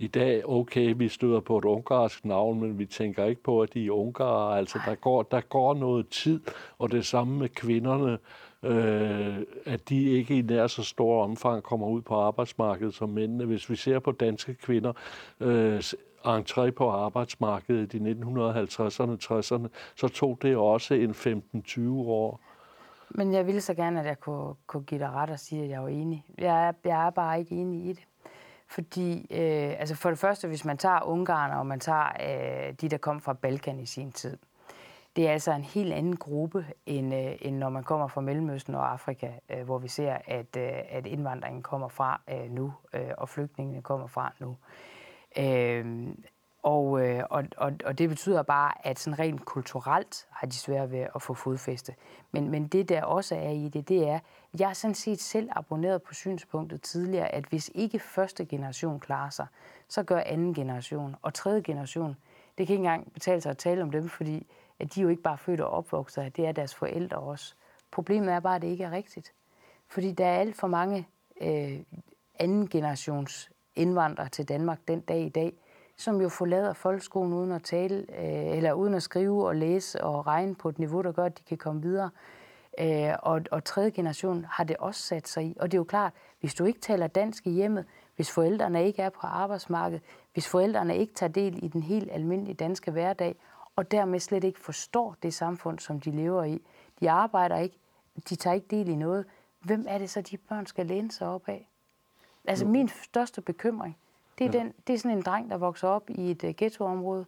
I dag, okay, vi støder på et ungarsk navn, men vi tænker ikke på, at de er ungarer. Altså, der går, der går noget tid, og det samme med kvinderne, øh, at de ikke i nær så stor omfang kommer ud på arbejdsmarkedet som mændene. Hvis vi ser på danske kvinder, øh, entré på arbejdsmarkedet i 1950'erne, 60'erne, så tog det også en 15-20 år. Men jeg ville så gerne, at jeg kunne, kunne give dig ret og sige, at jeg var enig. Jeg er, jeg er bare ikke enig i det. Fordi, øh, altså for det første, hvis man tager Ungarn, og man tager øh, de, der kom fra Balkan i sin tid, det er altså en helt anden gruppe, end, øh, end når man kommer fra Mellemøsten og Afrika, øh, hvor vi ser, at, øh, at indvandringen kommer fra øh, nu, øh, og flygtningene kommer fra nu. Øh, og, øh, og, og, og det betyder bare, at sådan rent kulturelt har de svært ved at få fodfæste. Men, men det, der også er i det, det er, jeg har sådan set selv abonneret på synspunktet tidligere, at hvis ikke første generation klarer sig, så gør anden generation og tredje generation. Det kan ikke engang betale sig at tale om dem, fordi at de jo ikke bare er født og opvokset her, det er deres forældre også. Problemet er bare, at det ikke er rigtigt. Fordi der er alt for mange øh, anden generations indvandrere til Danmark den dag i dag, som jo forlader folkeskolen uden at tale, øh, eller uden at skrive og læse og regne på et niveau, der gør, at de kan komme videre. Øh, og, og tredje generation har det også sat sig i. Og det er jo klart, hvis du ikke taler dansk i hjemmet, hvis forældrene ikke er på arbejdsmarkedet, hvis forældrene ikke tager del i den helt almindelige danske hverdag, og dermed slet ikke forstår det samfund, som de lever i. De arbejder ikke, de tager ikke del i noget. Hvem er det så, de børn skal læne sig op af? Altså min største bekymring, det er, den, det er sådan en dreng, der vokser op i et uh, ghettoområde.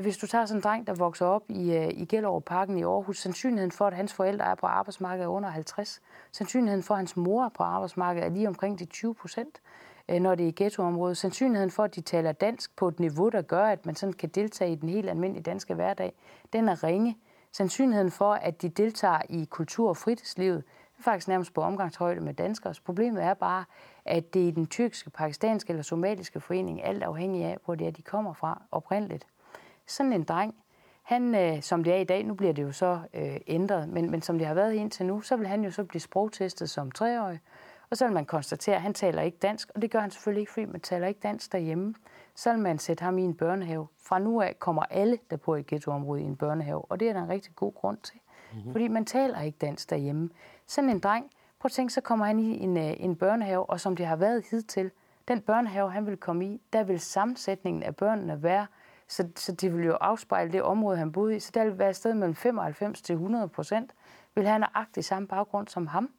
Hvis du tager sådan en dreng, der vokser op i, uh, i Gellerup Parken i Aarhus, sandsynligheden for, at hans forældre er på arbejdsmarkedet er under 50. Sandsynligheden for, at hans mor er på arbejdsmarkedet er lige omkring de 20 procent, uh, når det er i ghettoområdet. Sandsynligheden for, at de taler dansk på et niveau, der gør, at man sådan kan deltage i den helt almindelige danske hverdag, den er ringe. Sandsynligheden for, at de deltager i kultur- og fritidslivet, er faktisk nærmest på omgangshøjde med danskere. Problemet er bare, at det er den tyrkiske, pakistanske eller somaliske forening, alt afhængig af, hvor det er, de kommer fra oprindeligt. Sådan en dreng, han, øh, som det er i dag, nu bliver det jo så øh, ændret, men, men som det har været indtil nu, så vil han jo så blive sprogtestet som treårig, og så vil man konstatere, at han taler ikke dansk, og det gør han selvfølgelig ikke, fordi man taler ikke dansk derhjemme. Så vil man sætte ham i en børnehave. Fra nu af kommer alle, der bor i et ghettoområde, i en børnehave, og det er der en rigtig god grund til. Mm-hmm. Fordi man taler ikke dansk derhjemme. Sådan en dreng, Prøv at tænke, så kommer han i en, øh, en børnehave, og som det har været hidtil, den børnehave, han vil komme i, der vil sammensætningen af børnene være, så, så det vil jo afspejle det område, han boede i. Så der vil være et sted mellem 95 til 100 procent, vil have nøjagtig samme baggrund som ham.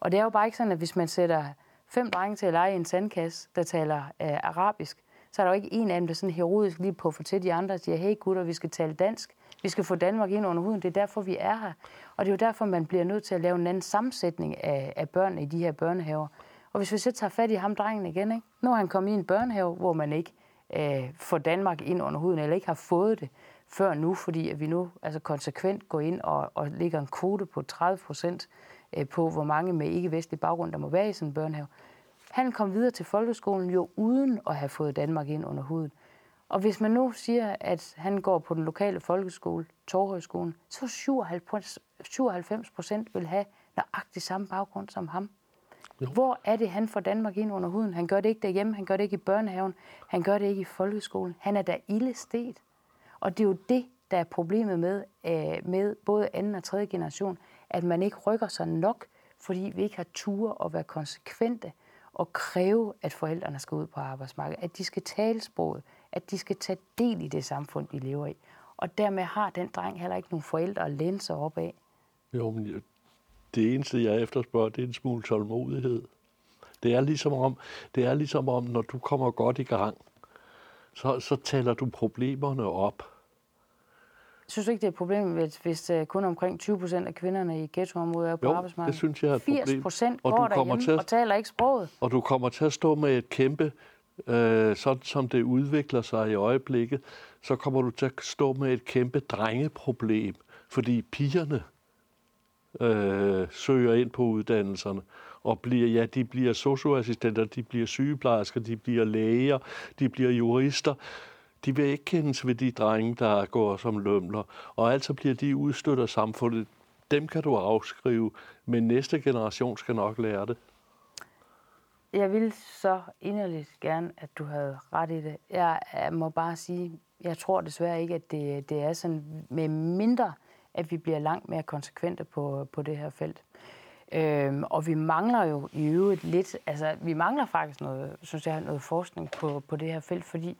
Og det er jo bare ikke sådan, at hvis man sætter fem drenge til at lege i en sandkasse, der taler øh, arabisk, så er der jo ikke en af dem, der sådan heroisk lige på for til de andre og siger, hey gutter, vi skal tale dansk. Vi skal få Danmark ind under huden. Det er derfor, vi er her. Og det er jo derfor, man bliver nødt til at lave en anden sammensætning af, af børn i de her børnehaver. Og hvis vi så tager fat i ham, drengen igen, ikke? nu er han kommet i en børnehave, hvor man ikke øh, får Danmark ind under huden, eller ikke har fået det før nu, fordi at vi nu altså konsekvent går ind og, og lægger en kvote på 30 procent øh, på, hvor mange med ikke-vestlig baggrund, der må være i sådan en børnehave. Han kom videre til folkeskolen jo uden at have fået Danmark ind under huden. Og hvis man nu siger, at han går på den lokale folkeskole, Torhøjskolen, så 97 procent vil have nøjagtig samme baggrund som ham. Jo. Hvor er det, han får Danmark ind under huden? Han gør det ikke derhjemme, han gør det ikke i børnehaven, han gør det ikke i folkeskolen. Han er da ildestet. Og det er jo det, der er problemet med, øh, med både anden og tredje generation, at man ikke rykker sig nok, fordi vi ikke har tur at være konsekvente og kræve, at forældrene skal ud på arbejdsmarkedet, at de skal tale sproget, at de skal tage del i det samfund, de lever i. Og dermed har den dreng heller ikke nogen forældre at læne sig op af. Jo, men det eneste, jeg efterspørger, det er en smule tålmodighed. Det er ligesom om, det er ligesom om når du kommer godt i gang, så, så taler du problemerne op. Synes du ikke, det er et problem, hvis, hvis uh, kun omkring 20 procent af kvinderne i ghettoområdet er på jo, arbejdsmarkedet? det synes jeg er et 80 procent går derhjemme til at, og taler ikke sproget. Og du kommer til at stå med et kæmpe øh, sådan som det udvikler sig i øjeblikket, så kommer du til at stå med et kæmpe drengeproblem, fordi pigerne øh, søger ind på uddannelserne og bliver, ja, de bliver socioassistenter, de bliver sygeplejersker, de bliver læger, de bliver jurister. De vil ikke kendes ved de drenge, der går som lømler, og altså bliver de udstødt af samfundet. Dem kan du afskrive, men næste generation skal nok lære det. Jeg vil så inderligt gerne, at du havde ret i det. Jeg, jeg må bare sige, jeg tror desværre ikke, at det, det er sådan, med mindre, at vi bliver langt mere konsekvente på, på det her felt. Øhm, og vi mangler jo i øvrigt lidt, altså vi mangler faktisk noget, synes jeg, noget forskning på, på det her felt, fordi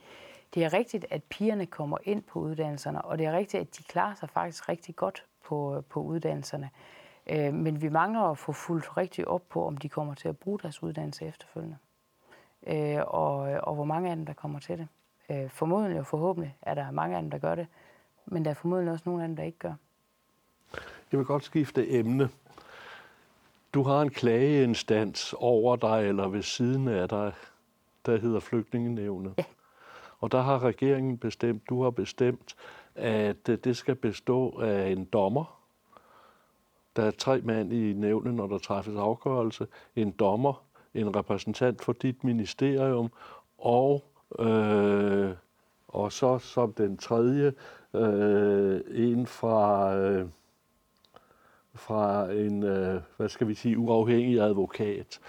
det er rigtigt, at pigerne kommer ind på uddannelserne, og det er rigtigt, at de klarer sig faktisk rigtig godt på, på uddannelserne. Øh, men vi mangler at få fuldt rigtig op på, om de kommer til at bruge deres uddannelse efterfølgende. Øh, og, og hvor mange af dem, der kommer til det. Øh, formodentlig og forhåbentlig er der mange af dem, der gør det, men der er formodentlig også nogle af dem, der ikke gør. Jeg vil godt skifte emne. Du har en klageinstans over dig eller ved siden af dig, der hedder Flygtningenævnet. Ja. Og der har regeringen bestemt, du har bestemt, at det skal bestå af en dommer. Der er tre mand i nævnet, når der træffes afgørelse. En dommer, en repræsentant for dit ministerium, og, øh, og så som den tredje, øh, en fra... Øh, fra en, øh, hvad skal vi sige, uafhængig advokat.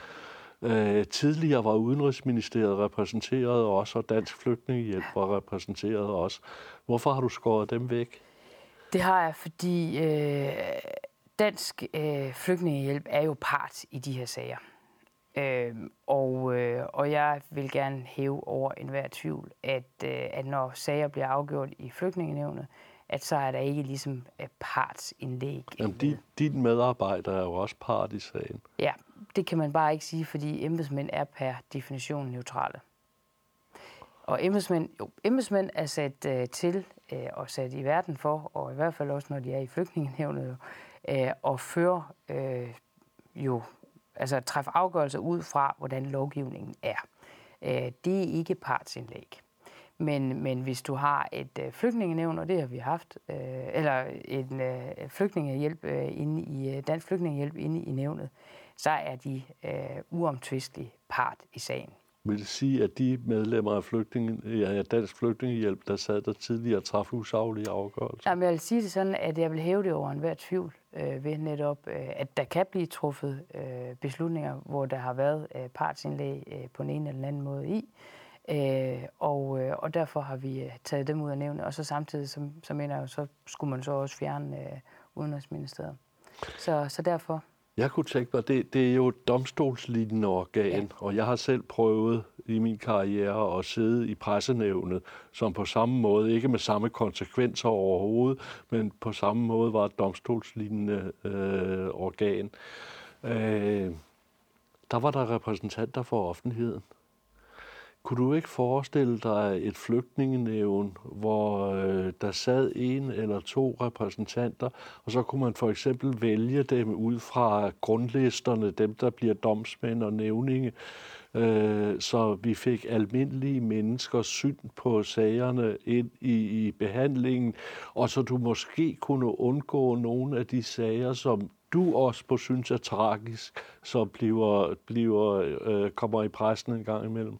Øh, tidligere var Udenrigsministeriet repræsenteret også, og Dansk Flygtningehjælp var repræsenteret også. Hvorfor har du skåret dem væk? Det har jeg, fordi øh, Dansk øh, Flygtningehjælp er jo part i de her sager. Øh, og, øh, og jeg vil gerne hæve over enhver tvivl, at, øh, at når sager bliver afgjort i flygtningenevnet, at så er der ikke ligesom øh, partsindlæg. Jamen, din, din medarbejder er jo også part i sagen. Ja, det kan man bare ikke sige, fordi embedsmænd er per definition neutrale. Og embedsmænd, jo, embedsmænd er sat øh, til øh, og sat i verden for, og i hvert fald også når de er i flygtningenævnet, øh, og føre øh, jo, altså træffe afgørelser ud fra, hvordan lovgivningen er. Øh, det er ikke partsindlæg. Men, men hvis du har et øh, flygtningenævn, og det har vi haft, øh, eller en øh, flygtningehjælp øh, inde i øh, dansk flygtningehjælp inde i nævnet, så er de øh, uomtvistelig part i sagen. Vil sige, at de medlemmer af flygtninge, ja, Dansk Flygtningehjælp, der sad der tidligere, træffede usaglige afgørelser? Jamen, jeg vil sige det sådan, at jeg vil hæve det over enhver tvivl øh, ved netop, øh, at der kan blive truffet øh, beslutninger, hvor der har været øh, partsindlæg øh, på en eller anden måde i. Øh, og, øh, og derfor har vi øh, taget dem ud af nævnet. Og så samtidig, så, så mener jeg, så skulle man så også fjerne øh, Udenrigsministeriet. Så, så derfor. Jeg kunne tænke mig, det, det er jo et domstolslignende organ, ja. og jeg har selv prøvet i min karriere at sidde i pressenævnet, som på samme måde, ikke med samme konsekvenser overhovedet, men på samme måde var et domstolslignende øh, organ. Øh, der var der repræsentanter for offentligheden. Kunne du ikke forestille dig et flygtningenævn, hvor øh, der sad en eller to repræsentanter, og så kunne man for eksempel vælge dem ud fra grundlisterne, dem der bliver domsmænd og nævninge, øh, så vi fik almindelige menneskers syn på sagerne ind i, i behandlingen, og så du måske kunne undgå nogle af de sager, som du også på synes er tragisk, som bliver, bliver, øh, kommer i pressen en gang imellem?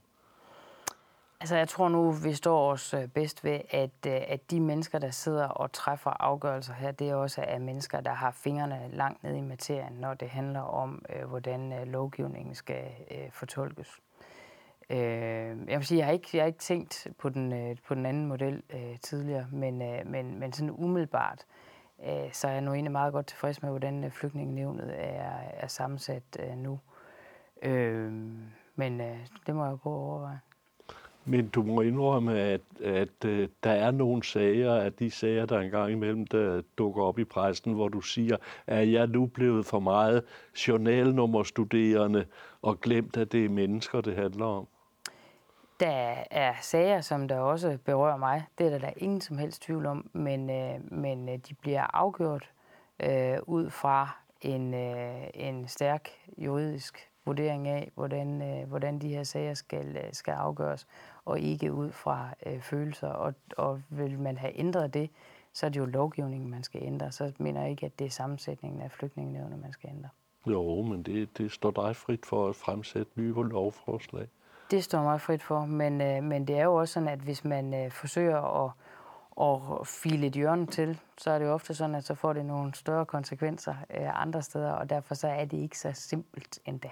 Altså, jeg tror nu, vi står os øh, bedst ved, at, øh, at de mennesker, der sidder og træffer afgørelser her, det er også er mennesker, der har fingrene langt ned i materien, når det handler om, øh, hvordan lovgivningen skal fortolkes. Jeg vil sige, jeg har ikke, jeg har ikke tænkt på den, på den anden model tidligere, men, men, men sådan umiddelbart, så er jeg nu egentlig meget godt tilfreds med, hvordan flygtningenevnet er, er sammensat nu. Men det må jeg jo prøve at overveje. Men du må indrømme, at, at øh, der er nogle sager, at de sager, der engang imellem der dukker op i pressen, hvor du siger, at jeg er nu blevet for meget journalnummerstuderende og glemt, at det er mennesker, det handler om. Der er sager, som der også berører mig. Det er der, der ingen som helst tvivl om, men, øh, men øh, de bliver afgjort øh, ud fra en, øh, en stærk juridisk vurdering af, hvordan, øh, hvordan de her sager skal, øh, skal afgøres, og ikke ud fra øh, følelser. Og, og vil man have ændret det, så er det jo lovgivningen, man skal ændre. Så mener jeg ikke, at det er sammensætningen af flygtningenævnet, man skal ændre. Jo, men det, det står dig frit for at fremsætte nye lovforslag. Det står mig frit for, men, øh, men det er jo også sådan, at hvis man øh, forsøger at, at file et hjørne til, så er det jo ofte sådan, at så får det nogle større konsekvenser øh, andre steder, og derfor så er det ikke så simpelt endda.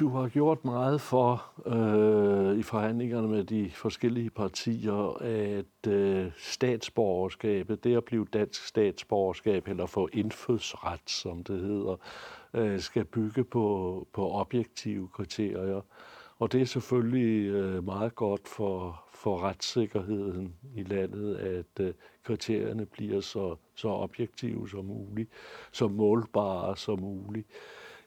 Du har gjort meget for øh, i forhandlingerne med de forskellige partier, at øh, statsborgerskabet, det at blive dansk statsborgerskab, eller få indfødsret, som det hedder, øh, skal bygge på, på objektive kriterier. Og det er selvfølgelig øh, meget godt for, for retssikkerheden i landet, at øh, kriterierne bliver så, så objektive som muligt, så målbare som muligt.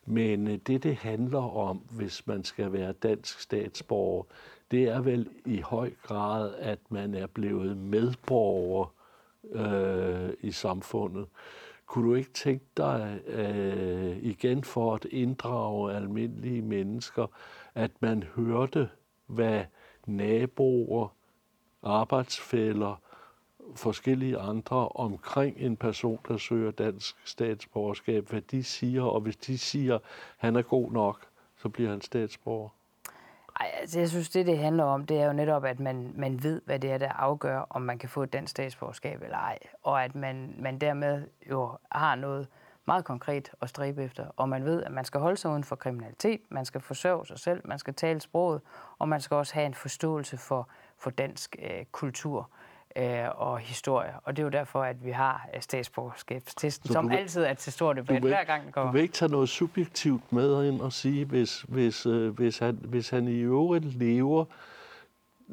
Men øh, det, det handler om, hvis man skal være dansk statsborger, det er vel i høj grad, at man er blevet medborger øh, i samfundet. Kunne du ikke tænke dig øh, igen for at inddrage almindelige mennesker, at man hørte, hvad naboer, arbejdsfælder, forskellige andre omkring en person, der søger dansk statsborgerskab, hvad de siger, og hvis de siger, at han er god nok, så bliver han statsborger. Ej, altså jeg synes, det det handler om, det er jo netop, at man, man ved, hvad det er, der afgør, om man kan få et dansk statsborgerskab eller ej. Og at man, man dermed jo har noget meget konkret at stræbe efter. Og man ved, at man skal holde sig uden for kriminalitet, man skal forsørge sig selv, man skal tale sproget, og man skal også have en forståelse for, for dansk øh, kultur øh, og historie. Og det er jo derfor, at vi har øh, statsborgerskabstesten, som vil, altid er til stor debat, vil, hver gang den kommer. Du vil ikke tage noget subjektivt med ind og sige, hvis, hvis, øh, hvis, han, hvis han i øvrigt lever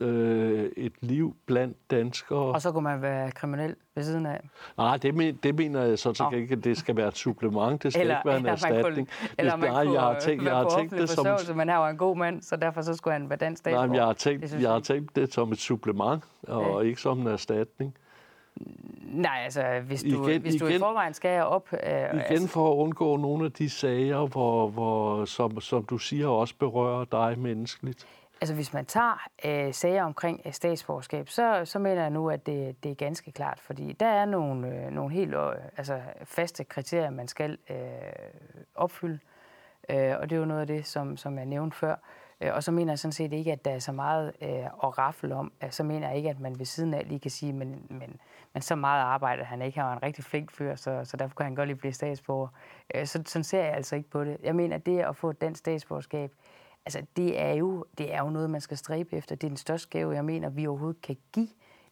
øh, et liv blandt danskere. Og så kunne man være kriminel ved siden af? Nej, det, men, det mener jeg så til ikke, at det skal være et supplement. Det skal eller, ikke være en erstatning. Kunne, eller man nej, jeg har tænkt, jeg har tænkt det som... Men han var en god mand, så derfor så skulle han være dansk statsborger. Nej, jeg har tænkt, det, jeg har tænkt det som et supplement, og ja. ikke som en erstatning. Nej, altså hvis du, igen, hvis du igen, i forvejen skal op... Øh, igen altså, for at undgå nogle af de sager, hvor, hvor, som, som du siger også berører dig menneskeligt. Altså hvis man tager øh, sager omkring øh, statsborgerskab, så, så mener jeg nu, at det, det er ganske klart, fordi der er nogle, øh, nogle helt øh, altså faste kriterier, man skal øh, opfylde, øh, og det er jo noget af det, som, som jeg nævnte før. Øh, og så mener jeg sådan set ikke, at der er så meget øh, at raffle om. Øh, så mener jeg ikke, at man ved siden af lige kan sige, men, men, men så meget arbejde, han ikke har en rigtig flink fyr, så, så derfor kan han godt lige blive statsborger. Øh, så sådan ser jeg altså ikke på det. Jeg mener, at det at få et dansk statsborgerskab, altså det er, jo, det er jo noget, man skal stræbe efter. Det er den største gave, jeg mener, vi overhovedet kan give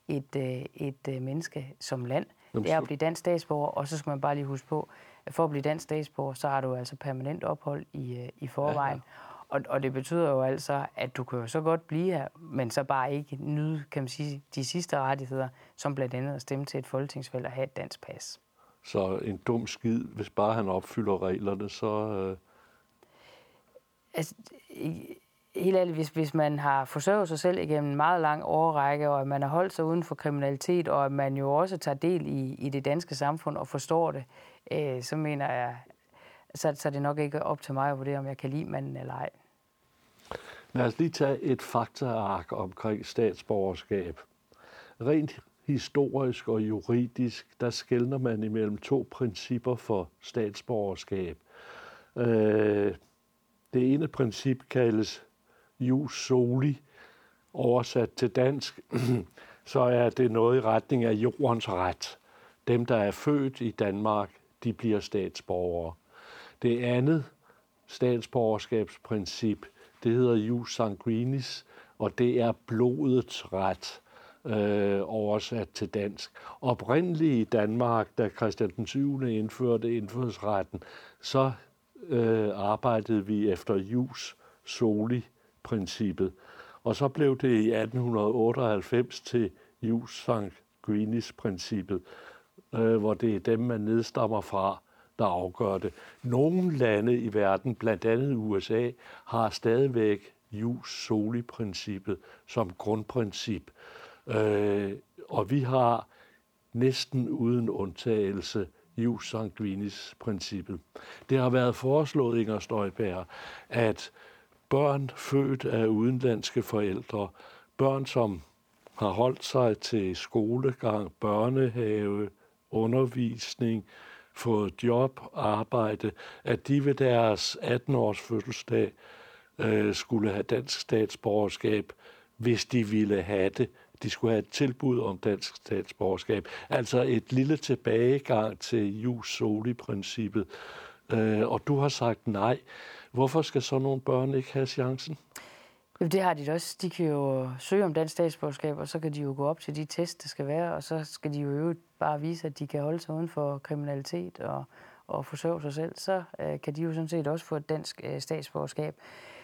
et, øh, et øh, menneske som land. Det er at blive dansk statsborger, og så skal man bare lige huske på, at for at blive dansk statsborger, så har du altså permanent ophold i, øh, i forvejen. Ja, ja. Og, og det betyder jo altså, at du kan jo så godt blive her, men så bare ikke nyde, kan man sige, de sidste rettigheder, som blandt andet at stemme til et folketingsvalg og have et dansk pas. Så en dum skid, hvis bare han opfylder reglerne, så... Øh... Altså, helt ærligt, hvis, hvis man har forsørget sig selv igennem en meget lang årrække, og at man har holdt sig uden for kriminalitet, og at man jo også tager del i, i det danske samfund og forstår det, øh, så mener jeg, så, så er det nok ikke op til mig at vurdere, om jeg kan lide manden eller ej. Lad os lige tage et faktaark omkring statsborgerskab. Rent historisk og juridisk, der skældner man imellem to principper for statsborgerskab. Øh, det ene princip kaldes jus soli, oversat til dansk, så er det noget i retning af jordens ret. Dem, der er født i Danmark, de bliver statsborgere. Det andet statsborgerskabsprincip, det hedder jus sanguinis, og det er blodets ret øh, oversat til dansk. Oprindeligt i Danmark, da Christian den 7. indførte indfødsretten, så øh, arbejdede vi efter jus soli-princippet. Og så blev det i 1898 til jus sanguinis-princippet, øh, hvor det er dem, man nedstammer fra, der afgør det. Nogle lande i verden, blandt andet USA, har stadigvæk jus soli-princippet som grundprincip. Øh, og vi har næsten uden undtagelse jus sanguinis-princippet. Det har været foreslået, Inger Støjbær, at børn født af udenlandske forældre, børn som har holdt sig til skolegang, børnehave, undervisning, fået job, arbejde, at de ved deres 18-års fødselsdag øh, skulle have dansk statsborgerskab, hvis de ville have det. De skulle have et tilbud om dansk statsborgerskab. Altså et lille tilbagegang til jus soli-princippet. Øh, og du har sagt nej. Hvorfor skal så nogle børn ikke have chancen? Jamen, det har de da også. De kan jo søge om dansk statsborgerskab, og så kan de jo gå op til de test, der skal være, og så skal de jo øvrigt bare vise, at de kan holde sig uden for kriminalitet og, og forsørge sig selv. Så øh, kan de jo sådan set også få et dansk øh, statsborgerskab.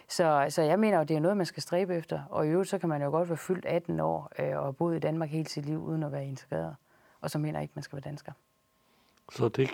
Så, så jeg mener jo, det er noget, man skal stræbe efter. Og i øvrigt, så kan man jo godt være fyldt 18 år øh, og have boet i Danmark hele sit liv, uden at være integreret. Og så mener jeg ikke, man skal være dansker. Så det,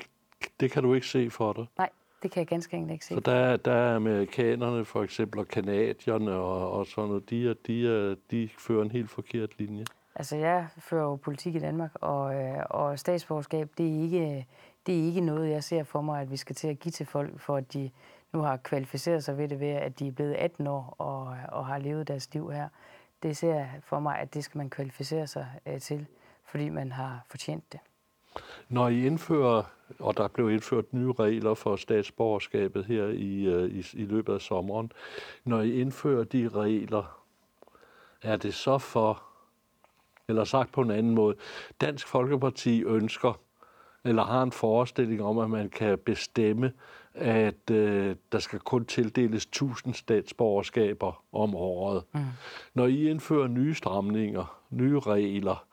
det kan du ikke se for dig? Nej, det kan jeg ganske enkelt ikke se. Så der, der er amerikanerne for eksempel, og kanadierne og, og sådan noget, de, de, de fører en helt forkert linje. Altså, jeg fører jo politik i Danmark, og, øh, og statsborgerskab, det er, ikke, det er ikke noget, jeg ser for mig, at vi skal til at give til folk, for at de nu har kvalificeret sig ved det ved, at de er blevet 18 år og, og har levet deres liv her. Det ser jeg for mig, at det skal man kvalificere sig øh, til, fordi man har fortjent det. Når I indfører, og der blev indført nye regler for statsborgerskabet her i, øh, i, i løbet af sommeren, når I indfører de regler, er det så for, eller sagt på en anden måde, Dansk Folkeparti ønsker, eller har en forestilling om, at man kan bestemme, at øh, der skal kun tildeles 1000 statsborgerskaber om året. Mm. Når I indfører nye stramninger, nye regler,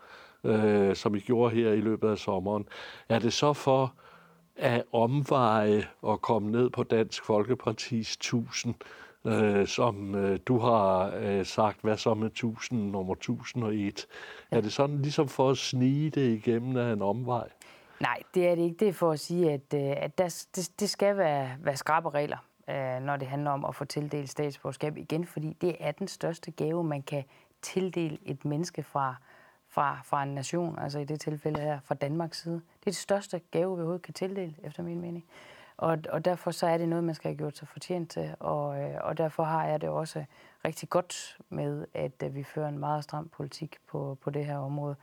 øh, som I gjorde her i løbet af sommeren, er det så for at omveje og komme ned på Dansk Folkepartis 1000, øh, som øh, du har øh, sagt, hvad så med 1000, nummer 1001? Ja. Er det sådan ligesom for at snige det igennem af en omvej? Nej, det er det ikke. Det er for at sige, at, øh, at der, det, det skal være, være skrappe regler, øh, når det handler om at få tildelt statsborgerskab igen, fordi det er den største gave, man kan tildele et menneske fra, fra, fra en nation, altså i det tilfælde her fra Danmarks side. Det er det største gave, vi overhovedet kan tildele, efter min mening. Og, og derfor så er det noget, man skal have gjort sig fortjent til, og, øh, og derfor har jeg det også rigtig godt med, at øh, vi fører en meget stram politik på, på det her område.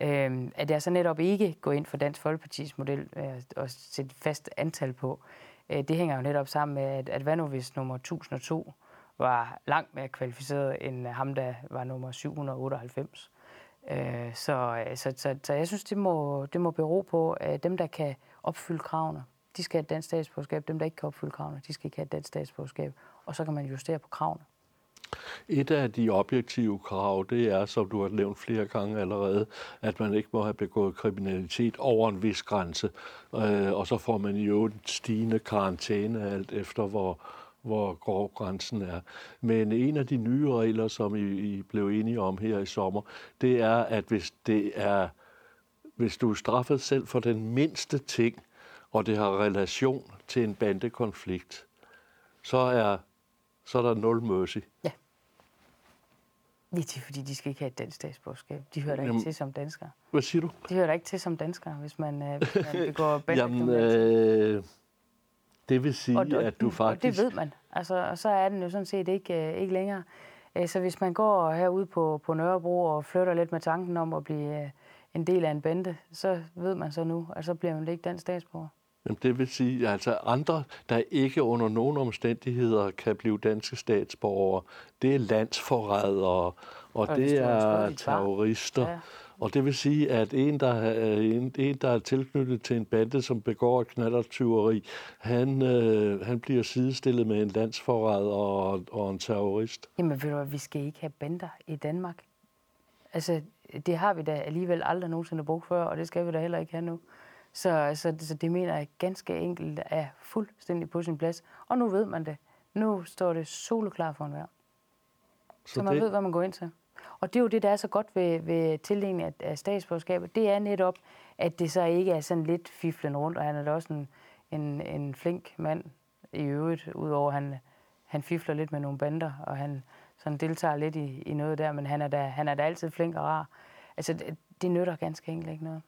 Øhm, at jeg så netop ikke går ind for Dansk Folkepartis model øh, og sætte fast antal på, øh, det hænger jo netop sammen med, at, at hvad nu hvis nummer 1002 var langt mere kvalificeret end ham, der var nummer 798. Øh, så, øh, så, så, så jeg synes, det må, det må bero på, at dem, der kan opfylde kravene, de skal have et dansk statsborgerskab. Dem, der ikke kan opfylde kravene, de skal ikke have et dansk statsborgerskab. Og så kan man justere på kravene. Et af de objektive krav, det er, som du har nævnt flere gange allerede, at man ikke må have begået kriminalitet over en vis grænse. Øh, og så får man jo en stigende karantæne alt efter, hvor, hvor grov grænsen er. Men en af de nye regler, som I, I blev enige om her i sommer, det er, at hvis det er hvis du er straffet selv for den mindste ting, og det har relation til en bandekonflikt, så er, så er der nul mercy. Ja. Det er fordi, de skal ikke have et dansk statsborgerskab. De hører da ikke til som danskere. Hvad siger du? De hører da ikke til som danskere, hvis man, øh, hvis man begår Jamen, øh, det vil sige, og, og, at du faktisk... Og det ved man. Altså, og så er den jo sådan set ikke, øh, ikke længere. Øh, så hvis man går herude på, på Nørrebro og flytter lidt med tanken om at blive øh, en del af en bande, så ved man så nu, at så bliver man ikke dansk statsborger. Jamen, det vil sige, altså andre, der ikke under nogen omstændigheder kan blive danske statsborgere, det er landsforrædere, og, og det er terrorister. Ja. Og det vil sige, at en der, er, en, en, der er tilknyttet til en bande, som begår knallertyveri, han, øh, han bliver sidestillet med en landsforræder og, og en terrorist. Jamen ved du vi skal ikke have bander i Danmark. Altså, det har vi da alligevel aldrig nogensinde brugt før, og det skal vi da heller ikke have nu. Så, så, så det mener jeg ganske enkelt er fuldstændig på sin plads. Og nu ved man det. Nu står det soleklar for enhver. Så, så man det... ved, hvad man går ind til. Og det er jo det, der er så godt ved, ved tildelingen af, af statsborgerskabet. Det er netop, at det så ikke er sådan lidt fiflen rundt, og han er da også en, en, en flink mand i øvrigt, udover han, han fifler lidt med nogle bander, og han sådan deltager lidt i, i noget der, men han er, da, han er da altid flink og rar. Altså, det, det nytter ganske enkelt ikke noget.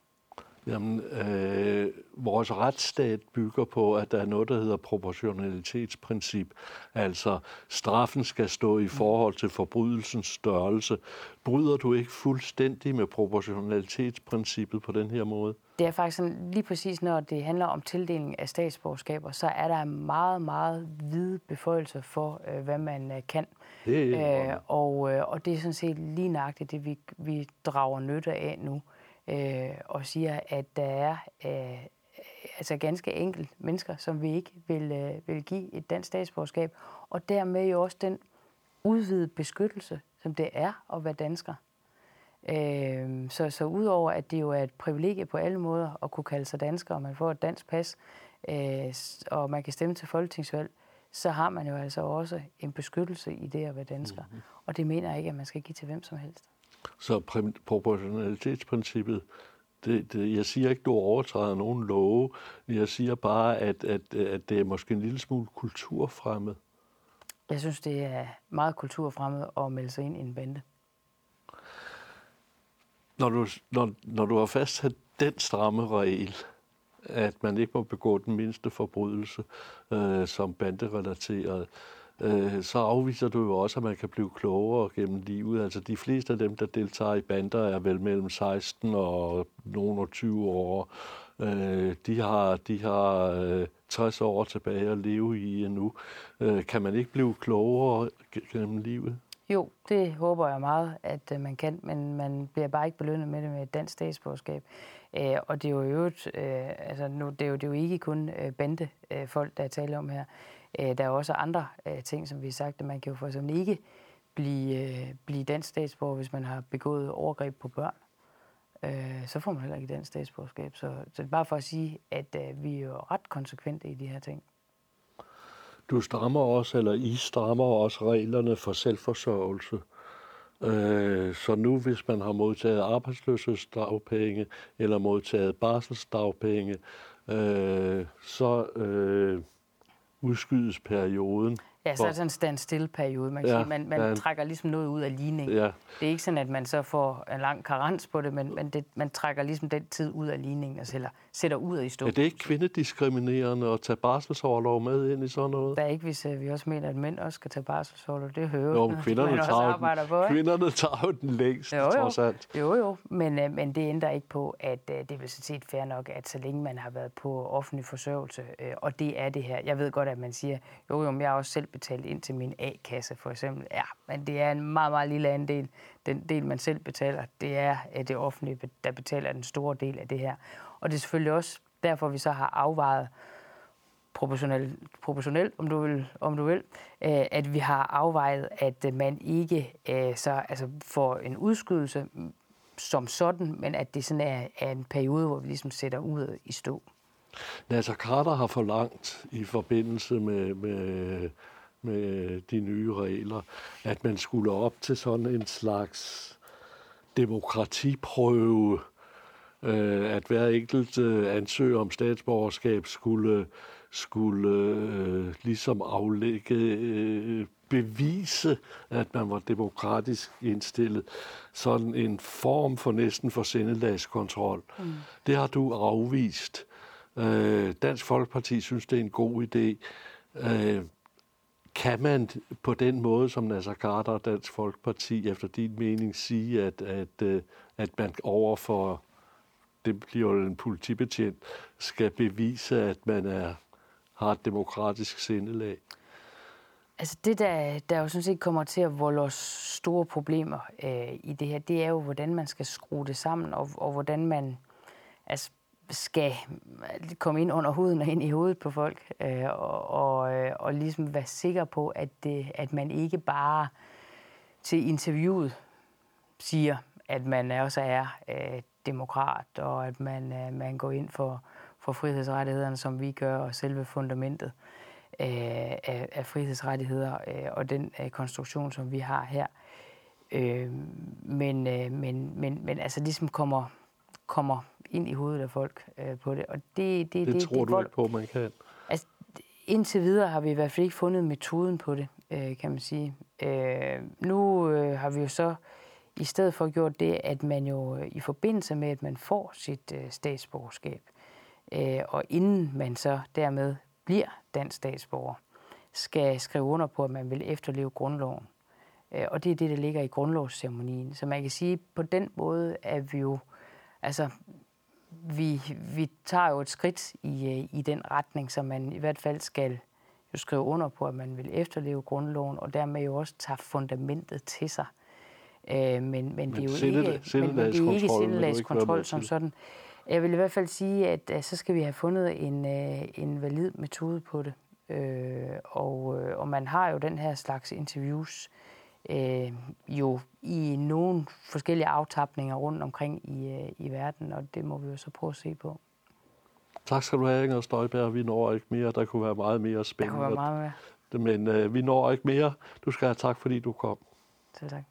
Jamen, øh, vores retsstat bygger på, at der er noget, der hedder proportionalitetsprincip. Altså, straffen skal stå i forhold til forbrydelsens størrelse. Bryder du ikke fuldstændig med proportionalitetsprincippet på den her måde? Det er faktisk sådan, lige præcis når det handler om tildeling af statsborgerskaber, så er der meget, meget hvide beføjelser for, øh, hvad man øh, kan. Det er, Øh, og, øh, og det er sådan set lige nøjagtigt det, vi, vi drager nytte af nu. Øh, og siger, at der er øh, altså ganske enkelt mennesker, som vi ikke vil, øh, vil give et dansk statsborgerskab. Og dermed jo også den udvidede beskyttelse, som det er at være dansker. Øh, så, så udover at det jo er et privilegie på alle måder at kunne kalde sig dansker, og man får et dansk pas, øh, og man kan stemme til folketingsvalg, så har man jo altså også en beskyttelse i det at være dansker. Mm-hmm. Og det mener jeg ikke, at man skal give til hvem som helst. Så proportionalitetsprincippet, det, det, jeg siger ikke, du overtræder nogen love. Jeg siger bare, at, at, at det er måske en lille smule kulturfremmed. Jeg synes, det er meget kulturfremmed at melde sig ind i en bande. Når du, når, når du har fastsat den stramme regel, at man ikke må begå den mindste forbrydelse øh, som banderelateret, øh, Øh, så afviser du jo også, at man kan blive klogere gennem livet. Altså de fleste af dem, der deltager i bander, er vel mellem 16 og nogen og 20 år. Øh, de har, de har øh, 60 år tilbage at leve i endnu. Øh, kan man ikke blive klogere gennem livet? Jo, det håber jeg meget, at øh, man kan, men man bliver bare ikke belønnet med det med et dansk statsborgerskab. Øh, og det er jo øvrigt, øh, altså nu, det er jo, det er jo ikke kun øh, bandefolk, der er tale om her. Øh, der er også andre øh, ting, som vi har sagt, at man kan jo for eksempel ikke blive, øh, blive dansk statsborger, hvis man har begået overgreb på børn. Øh, så får man heller ikke dansk statsborgerskab. Så, så det er bare for at sige, at øh, vi er jo ret konsekvente i de her ting. Du strammer også, eller I strammer også reglerne for selvforsørgelse. Øh, så nu, hvis man har modtaget arbejdsløshedsdagpenge eller modtaget barselsdagpenge, øh, så øh, udskydes perioden. Ja, så er det sådan en stand-still periode. Man, Ja, sige, man, man ja. trækker ligesom noget ud af ligningen. Ja, Det er ikke sådan, at man så får en lang karens på det, men, men det, man trækker ligesom den tid ud af ligningen, og sætter, sætter ud i stå. er det ikke kvindediskriminerende at tage barselsoverlov med ind i sådan noget? Der er ikke, hvis øh, vi også mener, at mænd også skal tage barselsorlov. Det hører Jo, men kvinderne man også tager, jo arbejder på, den, ikke? kvinderne tager jo den længst, Jo, jo. trods alt. Jo, jo, men, øh, men det ændrer ikke på, at øh, det er sådan set fair nok, at så længe man har været på offentlig forsørgelse, øh, og det er det her. Jeg ved godt, at man siger, jo, jo, men jeg har også selv betalt ind til min A-kasse, for eksempel. Ja, men det er en meget, meget lille andel. Den del, man selv betaler, det er det offentlige, der betaler den store del af det her. Og det er selvfølgelig også derfor, vi så har afvejet proportionelt, proportionelt om du vil, om du vil øh, at vi har afvejet, at man ikke øh, så altså får en udskydelse som sådan, men at det sådan er, er en periode, hvor vi ligesom sætter ud i stå. Nasser Carter har forlangt i forbindelse med, med, med de nye regler, at man skulle op til sådan en slags demokratiprøve, øh, at hver enkelt øh, ansøger om statsborgerskab skulle, skulle øh, ligesom aflægge bevise, at man var demokratisk indstillet. Sådan en form for næsten for sindelagskontrol. Mm. Det har du afvist. Øh, Dansk Folkeparti synes, det er en god idé. Øh, kan man på den måde, som Nasser Carter og Dansk Folkeparti efter din mening sige, at, at, øh, at man overfor, det bliver jo en politibetjent, skal bevise, at man er, har et demokratisk sindelag? Altså det, der, der jo sådan set kommer til at volde os store problemer øh, i det her, det er jo, hvordan man skal skrue det sammen, og, og hvordan man altså, skal komme ind under huden og ind i hovedet på folk, øh, og, og, øh, og ligesom være sikker på, at, det, at man ikke bare til interviewet siger, at man også er øh, demokrat, og at man, øh, man går ind for, for frihedsrettighederne, som vi gør, og selve fundamentet øh, af, af frihedsrettigheder øh, og den øh, konstruktion, som vi har her. Øh, men, øh, men, men, men altså ligesom kommer, kommer ind i hovedet af folk øh, på det. Og det, det, Det, det tror det, du vold- ikke på, man kan? Altså, indtil videre har vi i hvert fald ikke fundet metoden på det, øh, kan man sige. Øh, nu øh, har vi jo så i stedet for gjort det, at man jo øh, i forbindelse med, at man får sit øh, statsborgerskab, øh, og inden man så dermed bliver dansk statsborger, skal skrive under på, at man vil efterleve grundloven. Øh, og det er det, der ligger i grundlovsceremonien. Så man kan sige, på den måde er vi jo, altså, vi, vi tager jo et skridt i, øh, i den retning, så man i hvert fald skal jo skrive under på, at man vil efterleve grundloven, og dermed jo også tage fundamentet til sig. Øh, men, men, men det er jo sinde, ikke, men, men det er ikke sindelagskontrol som sådan. Jeg vil i hvert fald sige, at, at så skal vi have fundet en, en valid metode på det. Øh, og, øh, og man har jo den her slags interviews øh, jo i nogle forskellige aftapninger rundt omkring i, øh, i verden, og det må vi jo så prøve at se på. Tak skal du have, Inger Støjberg. Vi når ikke mere. Der kunne være meget mere spændende. Der kunne være meget mere. Men øh, vi når ikke mere. Du skal have tak, fordi du kom. Selv tak.